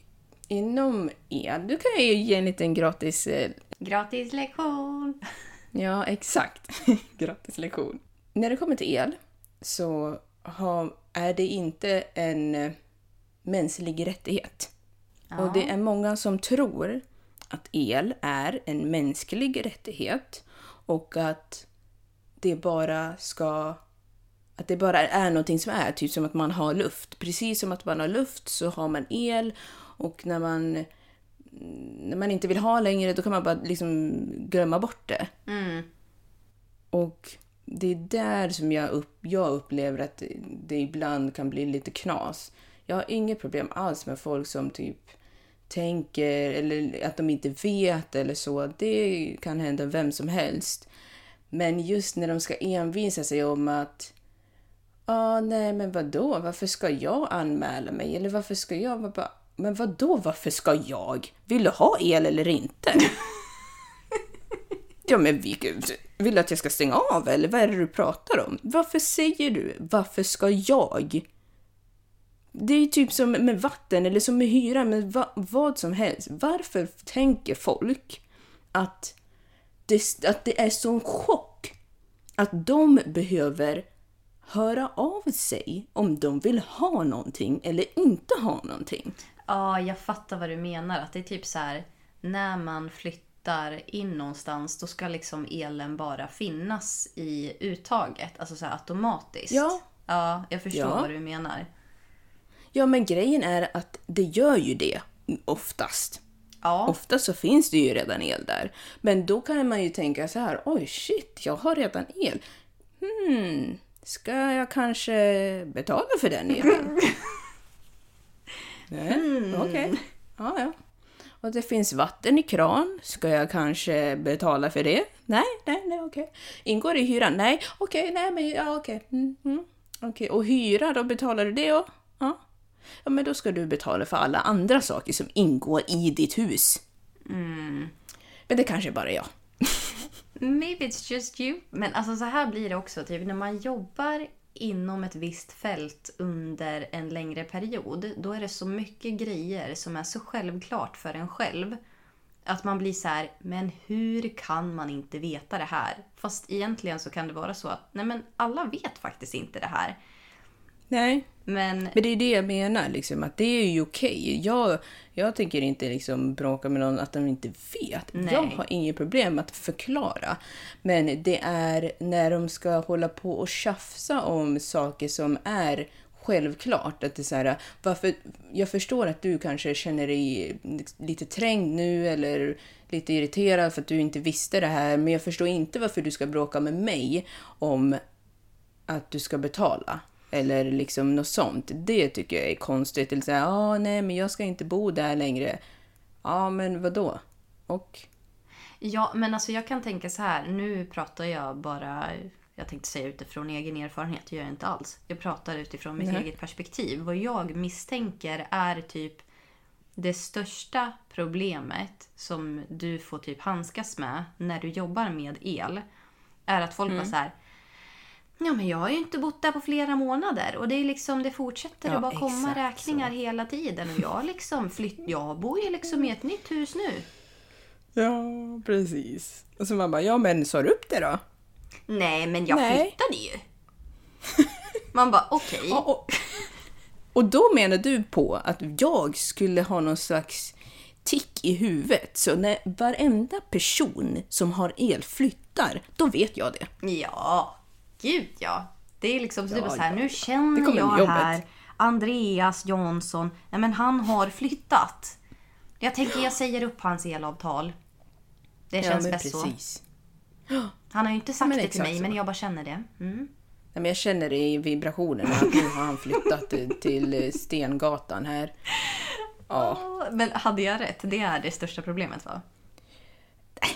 inom el, du kan ju ge en liten gratis... eh, Gratis lektion! Ja, exakt. gratis lektion. När det kommer till el så har, är det inte en eh, mänsklig rättighet. Och det är många som tror att el är en mänsklig rättighet och att det bara ska att det bara är någonting som är, typ som att man har luft. Precis som att man har luft så har man el och när man, när man inte vill ha längre då kan man bara liksom glömma bort det. Och det är där som jag, upp, jag upplever att det ibland kan bli lite knas. Jag har inget problem alls med folk som typ tänker eller att de inte vet eller så. Det kan hända vem som helst. Men just när de ska envisa sig om att Ja, nej, men vad då? Varför ska jag anmäla mig? Eller varför ska jag bara... Men vad då? varför ska jag? Vill du ha el eller inte? ja, men vi, vill du att jag ska stänga av eller vad är det du pratar om? Varför säger du varför ska jag? Det är ju typ som med vatten eller som med hyra, men va, vad som helst. Varför tänker folk att det, att det är sån chock att de behöver höra av sig om de vill ha någonting eller inte ha någonting. Ja, jag fattar vad du menar. Att det är typ så här, när man flyttar in någonstans då ska liksom elen bara finnas i uttaget. Alltså så här automatiskt. Ja. Ja, jag förstår Ja. vad du menar. Ja, men grejen är att det gör ju det oftast. Ja, Ofta så finns det ju redan el där. Men då kan man ju tänka så här, oj shit, jag har redan el. Hmm, ska jag kanske betala för den elen? Nej, okej. Ja, ja. Och det finns vatten i kran. Ska jag kanske betala för det? Nej, nej, nej, okej. Ingår det i hyran? Nej, okej, nej, men ja, okej. Mm, mm, okej. Och hyra, då betalar du det? Och, ja. Ja, men då ska du betala för alla andra saker som ingår i ditt hus. Men det kanske bara är jag. maybe it's just you. Men alltså så här blir det också. Typ när man jobbar inom ett visst fält under en längre period. Då är det så mycket grejer som är så självklart för en själv. Att man blir så här, men hur kan man inte veta det här? Fast egentligen så kan det vara så att, nej men alla vet faktiskt inte det här. Nej, Men Men det är det jag menar, liksom, att det är ju okej. Jag, jag tänker inte liksom bråka med någon att de inte vet. Nej. Jag har inget problem att förklara. Men det är när de ska hålla på och tjafsa om saker som är självklart. Att det är så här, varför, jag förstår att du kanske känner dig lite trängd nu eller lite irriterad för att du inte visste det här. Men jag förstår inte varför du ska bråka med mig om att du ska betala. Eller liksom något sånt. Det tycker jag är konstigt. Eller säga, ah, nej men jag ska inte bo där längre. Ja, men vad då? Och? Ja, men alltså jag kan tänka så här. Nu pratar jag bara, jag tänkte säga utifrån egen erfarenhet, det gör jag inte alls. Jag pratar utifrån mitt Nej. eget perspektiv. Vad jag misstänker är typ det största problemet som du får typ handskas med när du jobbar med el. Är att folk bara så här. Ja men jag har ju inte bott där på flera månader och det är liksom det fortsätter Ja, att bara komma räkningar så. hela tiden och jag liksom flytt, jag bor ju liksom i ett nytt hus nu. Ja, precis. Och så man bara, ja men sa du upp det då? Nej, men jag Nej. flyttade ju. Man bara, okej. Ja, och, och då menar du på att jag skulle ha någon slags tick i huvudet. Så när varenda person som har el flyttar, då vet jag det. Ja, gud ja. Det är liksom typ Ja, så här, nu känner jag här Andreas Jansson. Nej men han har flyttat. Jag tänker jag säger upp hans elavtal. Det känns ja, bäst så. precis. Han har ju inte sagt det till mig så. men jag bara känner det. Mm. Nej, men jag känner det i vibrationerna att nu har han flyttat till Stengatan här. Ja, Men hade jag rätt? Det är det största problemet va?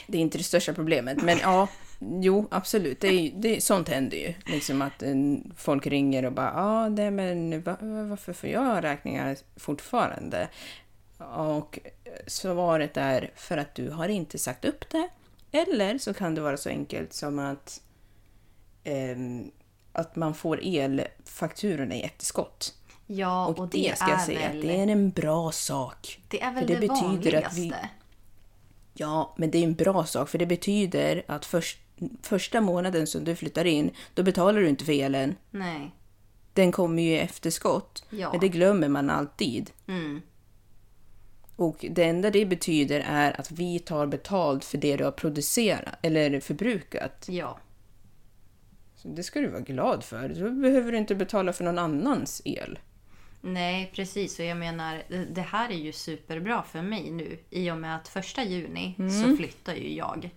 det är inte det största problemet, men ja, jo, absolut. Det är, det, sånt händer ju. Liksom att eh, folk ringer och bara, ja, nej, men va, varför får jag räkningar fortfarande? Och svaret är för att du har inte sagt upp det. Eller så kan det vara så enkelt som att, ehm, att man får elfakturorna i efterskott. Ja, Och, och, det, ska jag säga, väl, det är en bra sak. det är För väl det, vanligaste. Ja, men det är en bra sak för det betyder att först, första månaden som du flyttar in, då betalar du inte för elen. Nej. Den kommer ju i efterskott. Ja. Men det glömmer man alltid. Mm. Och det enda det betyder är att vi tar betalt för det du har producerat eller förbrukat. Ja. Så det ska du vara glad för. Då behöver du inte betala för någon annans el. Nej, precis. Och jag menar, det- här är ju superbra för mig nu. I och med att första juni så flyttar ju jag.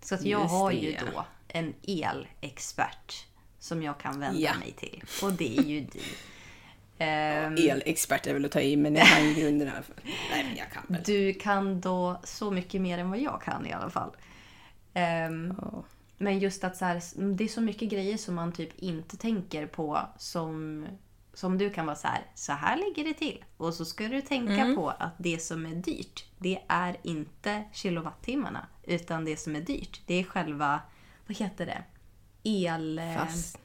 Så att jag. Just har ju ja. då en elexpert som jag kan vända Ja. mig till. Och det är ju du. Ehm, Elexpert är väl att ta i, men jag kan grunderna. Nej, men jag kan väl. Du kan då så mycket mer än vad jag kan i alla fall. Ehm, Ja. Men just att så här, det är så mycket grejer som man typ inte tänker på som, som du kan vara så här, så här ligger det till. Och så ska du tänka Mm. på att det som är dyrt, det är inte kilowattimmarna. Utan det som är dyrt, det är själva, vad heter det? El... eh, Fast,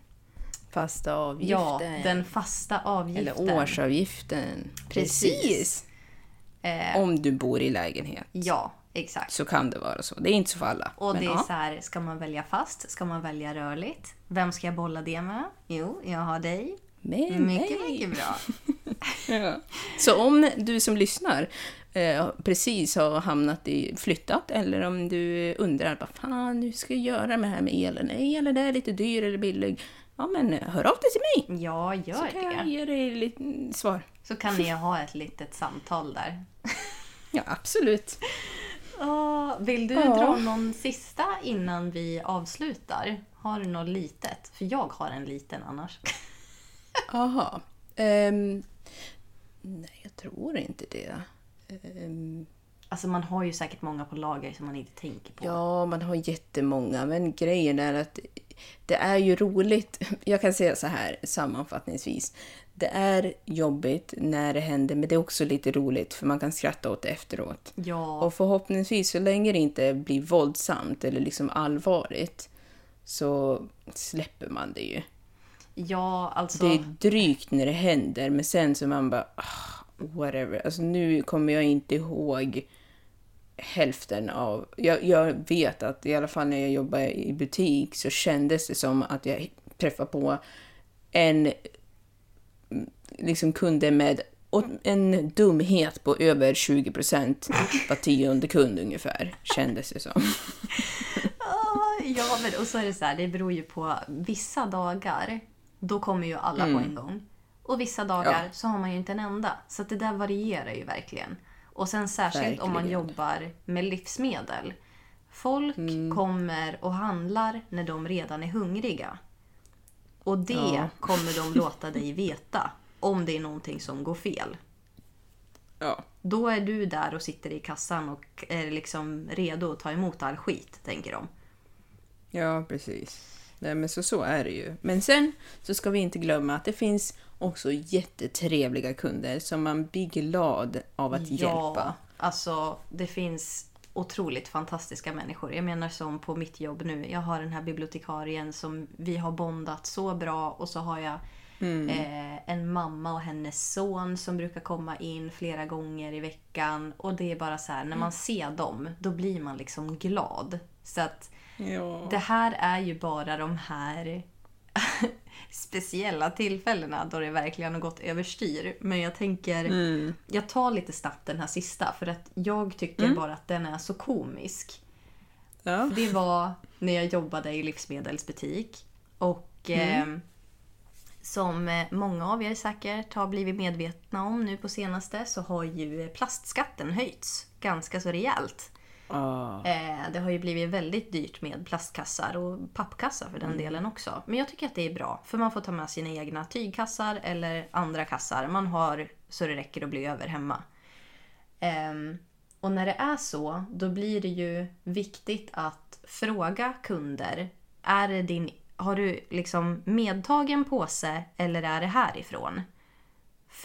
fasta avgiften. Ja, den fasta avgiften. Eller årsavgiften. Precis. Precis. Eh, Om du bor i lägenhet ja, exakt. så kan det vara så. Det är inte så för alla. Och det är ja. så här, ska man välja fast? Ska man välja rörligt? Vem ska jag bolla det med? Jo, jag har dig. Men Mycket, nej. mycket bra. Ja. Så om du som lyssnar eh, precis har hamnat i flyttat eller om du undrar vad fan nu ska jag göra med det här med elen? Är elen där lite dyr eller billig? Ja men eh, hör av dig till mig Ja, så gör kan jag det. ge dig lite svar. Så kan ni ha ett litet samtal där. Ja absolut. Åh, vill du Ja. dra någon sista innan vi avslutar? Har du något litet? För jag har en liten annars. Aha. Ehm, nej jag tror inte det. Ehm, Alltså man har ju säkert många på lager som man inte tänker på. Ja, man har jättemånga, men grejen är att det är ju roligt. Jag kan säga så här sammanfattningsvis. Det är jobbigt när det händer, men det är också lite roligt för man kan skratta åt det efteråt. Ja, Och förhoppningsvis, så länge det inte blir våldsamt eller liksom allvarligt, så släpper man det ju. Ja alltså. Det är drygt när det händer, men sen så man bara, ah, whatever. Alltså nu kommer jag inte ihåg hälften av... Jag, jag vet att i alla fall när jag jobbade i butik så kändes det som att jag träffade på en liksom kunde med en dumhet på över 20 procent var tionde kund ungefär, kändes det som. Ja, men och så är det så här, det beror ju på vissa dagar, då kommer ju alla på en gång. Och vissa dagar Mm. Ja. så har man ju inte en enda. Så det där varierar ju verkligen. Och sen särskilt om man Verkligen. jobbar med livsmedel. Folk Mm. kommer och handlar när de redan är hungriga. Och det Ja. kommer de låta dig veta om det är någonting som går fel. Ja. Då är du där och sitter i kassan och är liksom redo att ta emot all skit, tänker de. Ja, precis. Nej, men så, så är det ju. Men sen så ska vi inte glömma att det finns också jättetrevliga kunder som man blir glad av att hjälpa. alltså det finns otroligt fantastiska människor. Jag menar som på mitt jobb nu. Jag har den här bibliotekarien som vi har bondat så bra och så har jag Eh, en mamma och hennes son som brukar komma in flera gånger i veckan. Och det är bara så här, när man ser dem, då blir man liksom glad. Så att Ja. det här är ju bara de här speciella tillfällena då det verkligen har gått överstyr. Men jag tänker, jag tar lite snabbt den här sista för att jag tycker bara att den är så komisk. Ja. Det var när jag jobbade i livsmedelsbutik. Och eh, som eh, många av er säkert har blivit medvetna om nu på senaste så har ju plastskatten höjts ganska så rejält. Ah. Eh, det har ju blivit väldigt dyrt med plastkassar och pappkassar för den delen också. Men jag tycker att det är bra för man får ta med sina egna tygkassar eller andra kassar man har så det räcker att bli över hemma. Ehm, och när det är så, då blir det ju viktigt att fråga kunder. Är din, har du liksom medtagen påse eller är det härifrån?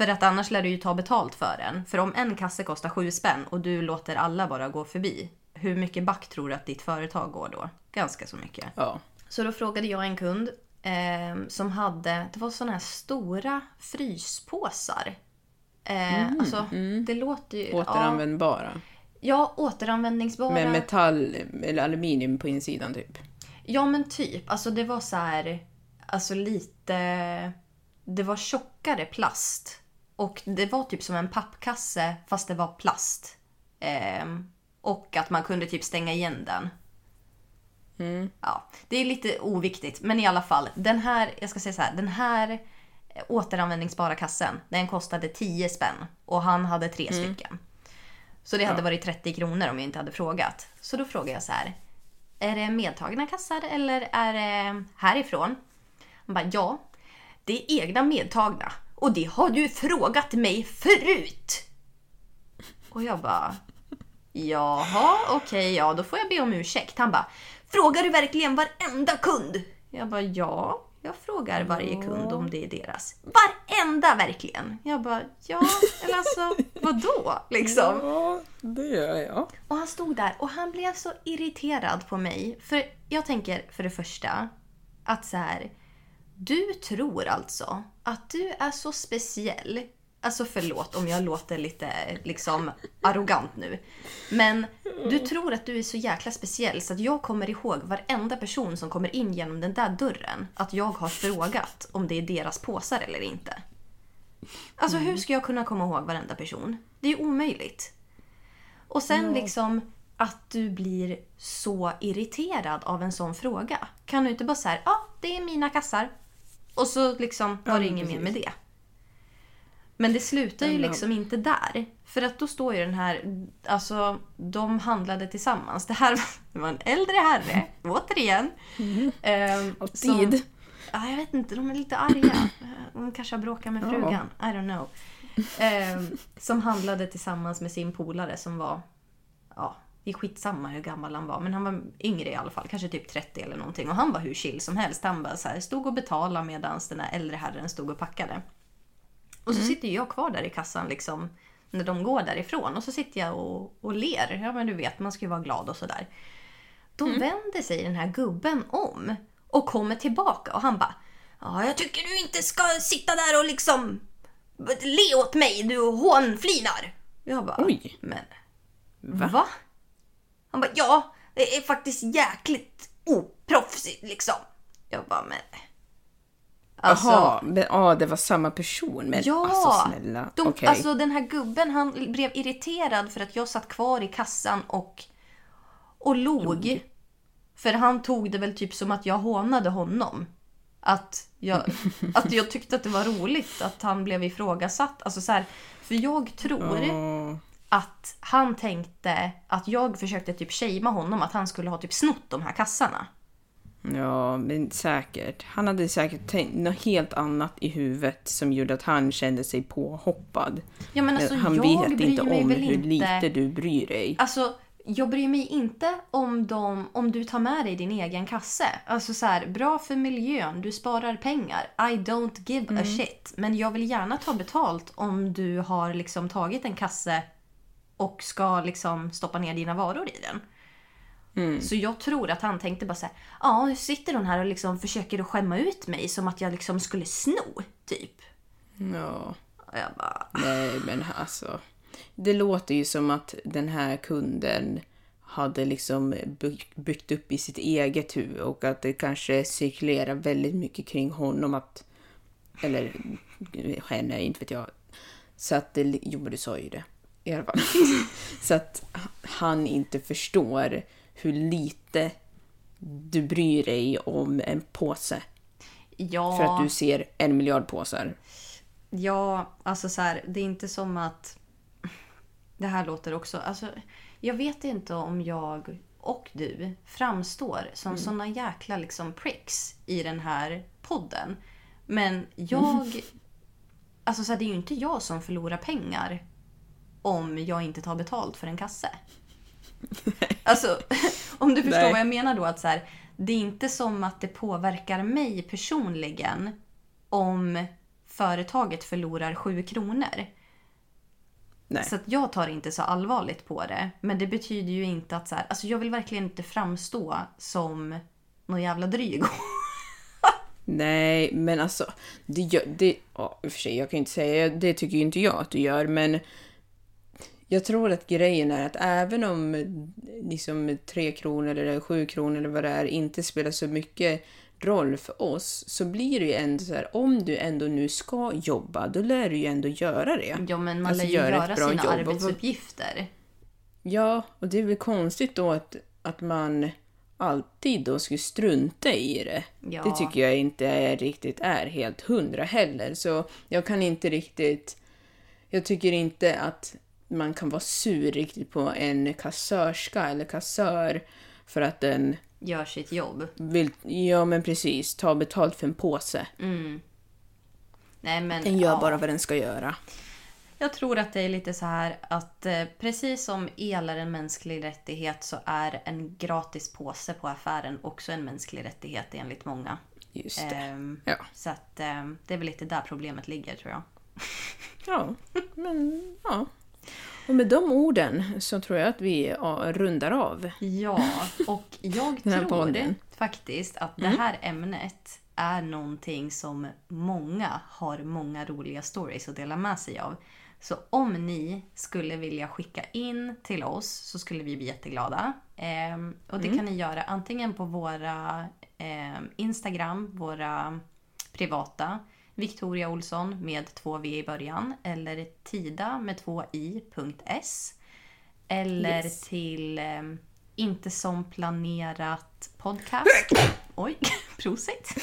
För att annars lär du ju ta betalt för den. För om en kasse kostar sju spänn och du låter alla bara gå förbi. Hur mycket back tror du att ditt företag går då? Ganska så mycket. Ja. Så då frågade jag en kund eh, som hade, det var sådana här stora fryspåsar. Eh, alltså, det låter ju... Återanvändbara. Ja, ja, återanvändningsbara. Med metall eller aluminium på insidan typ. Ja men typ. Alltså det var så här, alltså lite, det var tjockare plast. Och det var typ som en pappkasse fast det var plast. Ehm, och att man kunde typ stänga igen den. Ja, det är lite oviktigt. Men i alla fall, den här, jag ska säga så här, den här eh, återanvändningsbara kassen, den kostade 10 spänn. Och han hade tre stycken. Så det hade varit 30 kronor om jag inte hade frågat. Så då frågade jag så här. Är det medtagna kassar eller är det härifrån? Han bara, ja. Det är egna medtagna. Och det har du frågat mig förut. Och jag bara, jaha, okej, ja då får jag be om ursäkt. Han bara, frågar du verkligen varenda kund? Jag bara, ja. Jag frågar varje kund om det är deras. Varenda verkligen! Jag bara, ja, eller alltså vadå? Liksom. Ja, det gör jag. Och han stod där och han blev så irriterad på mig. För jag tänker för det första att så här. Du tror alltså att du är så speciell. Alltså förlåt om jag låter lite liksom arrogant nu. Men du tror att du är så jäkla speciell så att jag kommer ihåg varenda person som kommer in genom den där dörren. Att jag har frågat om det är deras påsar eller inte. Alltså hur ska jag kunna komma ihåg varenda person? Det är ju omöjligt. Och sen liksom att du blir så irriterad av en sån fråga. Kan du inte bara säga ja, ah, det är mina kassar. Och så liksom var det Ja, inget mer med det. Men det slutar ju liksom inte där. För att då står ju den här, alltså de handlade tillsammans. Det här det var en äldre herre, återigen. ehm, Alltid. Ja, jag vet inte, de är lite arga. De kanske har bråkat med frugan. I don't know. Ehm, som handlade tillsammans med sin polare som var... Ja, det är skitsamma hur gammal han var. Men han var yngre i alla fall. Kanske typ 30 eller någonting. Och han var hur chill som helst. Han bara så här, stod och betalade medan den där äldre herren stod och packade. Och så sitter jag kvar där i kassan liksom. När de går därifrån. Och så sitter jag och, och ler. Ja men du vet, man ska ju vara glad och sådär. Då vänder sig den här gubben om och kommer tillbaka och han bara Ja, jag tycker du inte ska sitta där och liksom le åt mig, du hånflinar. Jag bara, Oj. men Va? va? Han bara, ja, det är faktiskt jäkligt oproffsigt liksom. Jag bara, men... Alltså, Jaha, men, ja, det var samma person. Men Ja! alltså snälla. De, Okej. Alltså den här gubben han blev irriterad för att jag satt kvar i kassan och, och log. För han tog det väl typ som att jag hånade honom. Att jag, att jag tyckte att det var roligt att han blev ifrågasatt. Alltså så här, för jag tror Åh. Att han tänkte att jag försökte typ shamea honom att han skulle ha typ snott de här kassarna. Ja, men säkert. Han hade säkert tänkt något helt annat i huvudet som gjorde att han kände sig påhoppad. Ja, men alltså, han jag vet inte om hur inte- lite du bryr dig. Alltså, jag bryr mig inte om, dem, om du tar med dig din egen kasse. Alltså så här, bra för miljön, du sparar pengar. I don't give a shit. Men jag vill gärna ta betalt om du har liksom tagit en kasse och ska liksom stoppa ner dina varor i den. Så jag tror att han tänkte bara så här, ja nu sitter hon här och liksom försöker att skämma ut mig som att jag liksom skulle sno. typ. Ja. Och jag bara, Nej, men alltså. Det låter ju som att den här kunden hade liksom by- byggt upp i sitt eget huvud och att det kanske cirkulerar väldigt mycket kring honom att... Eller henne, inte vet jag. Så att det... Jo, men du sa ju det. I alla fall. Så att han inte förstår hur lite du bryr dig om en påse. ja. För att du ser en miljard påsar. Ja, alltså så här, det är inte som att... Det här låter också... Alltså, jag vet inte om jag och du framstår som Mm. såna jäkla liksom pricks i den här podden. Men jag... Alltså så här, det är ju inte jag som förlorar pengar om jag inte tar betalt för en kasse. Alltså, om du förstår Nej. vad jag menar då. att så här, Det är inte som att det påverkar mig personligen om företaget förlorar sju kronor. Nej. Så att jag tar inte så allvarligt på det. Men det betyder ju inte att så här, alltså jag vill verkligen inte framstå som någon jävla dryg. Nej, men alltså, det gör, det, ja, för sig, jag kan inte säga, det tycker ju inte jag att du gör, men jag tror att grejen är att även om liksom tre kronor eller sju kronor eller vad det är inte spelar så mycket roll för oss, så blir det ju ändå så här, om du ändå nu ska jobba, då lär du ju ändå göra det. Ja men man Alltså, lär ju göra göra sina jobb. Arbetsuppgifter. Ja, och det är väl konstigt då att, att man alltid då skulle strunta i det. Ja. Det tycker jag inte är riktigt är helt hundra heller. Så jag kan inte riktigt... Jag tycker inte att man kan vara sur riktigt på en kassörska eller kassör för att den Gör sitt jobb. vill, ja men precis, ta betalt för en påse. Nej men Den gör ja. bara vad den ska göra. Jag tror att det är lite så här att eh, precis som el är en mänsklig rättighet så är en gratis påse på affären också en mänsklig rättighet enligt många. Just det. Ehm, Ja. Så att eh, det är väl lite där problemet ligger tror jag. Ja, men ja. Och med de orden så tror jag att vi rundar av. Ja, och jag tror podden. faktiskt att det här ämnet är någonting som många har många roliga stories att dela med sig av. Så om ni skulle vilja skicka in till oss så skulle vi bli jätteglada. Ehm, och det kan ni göra antingen på våra ehm, Instagram, våra privata. Victoria Olsson med två V i början. Eller Tida med två i.s. Eller Yes. till eh, Inte som planerat podcast. Oj, prosit.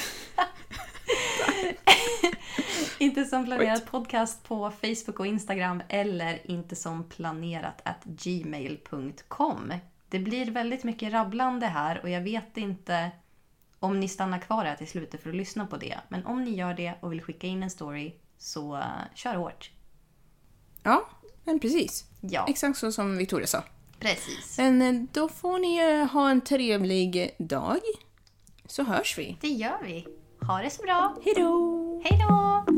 inte som planerat podcast på Facebook och Instagram eller inte som planerat at gmail.com. Det blir väldigt mycket rabblande här och jag vet inte om ni stannar kvar här till slutet för att lyssna på det. Men om ni gör det och vill skicka in en story så uh, kör hårt. Ja, men precis. Ja. Exakt så som Victoria sa. Precis. Men eh, då får ni eh, ha en trevlig dag. Så hörs vi. Det gör vi. Ha det så bra. Hej då! Hej då!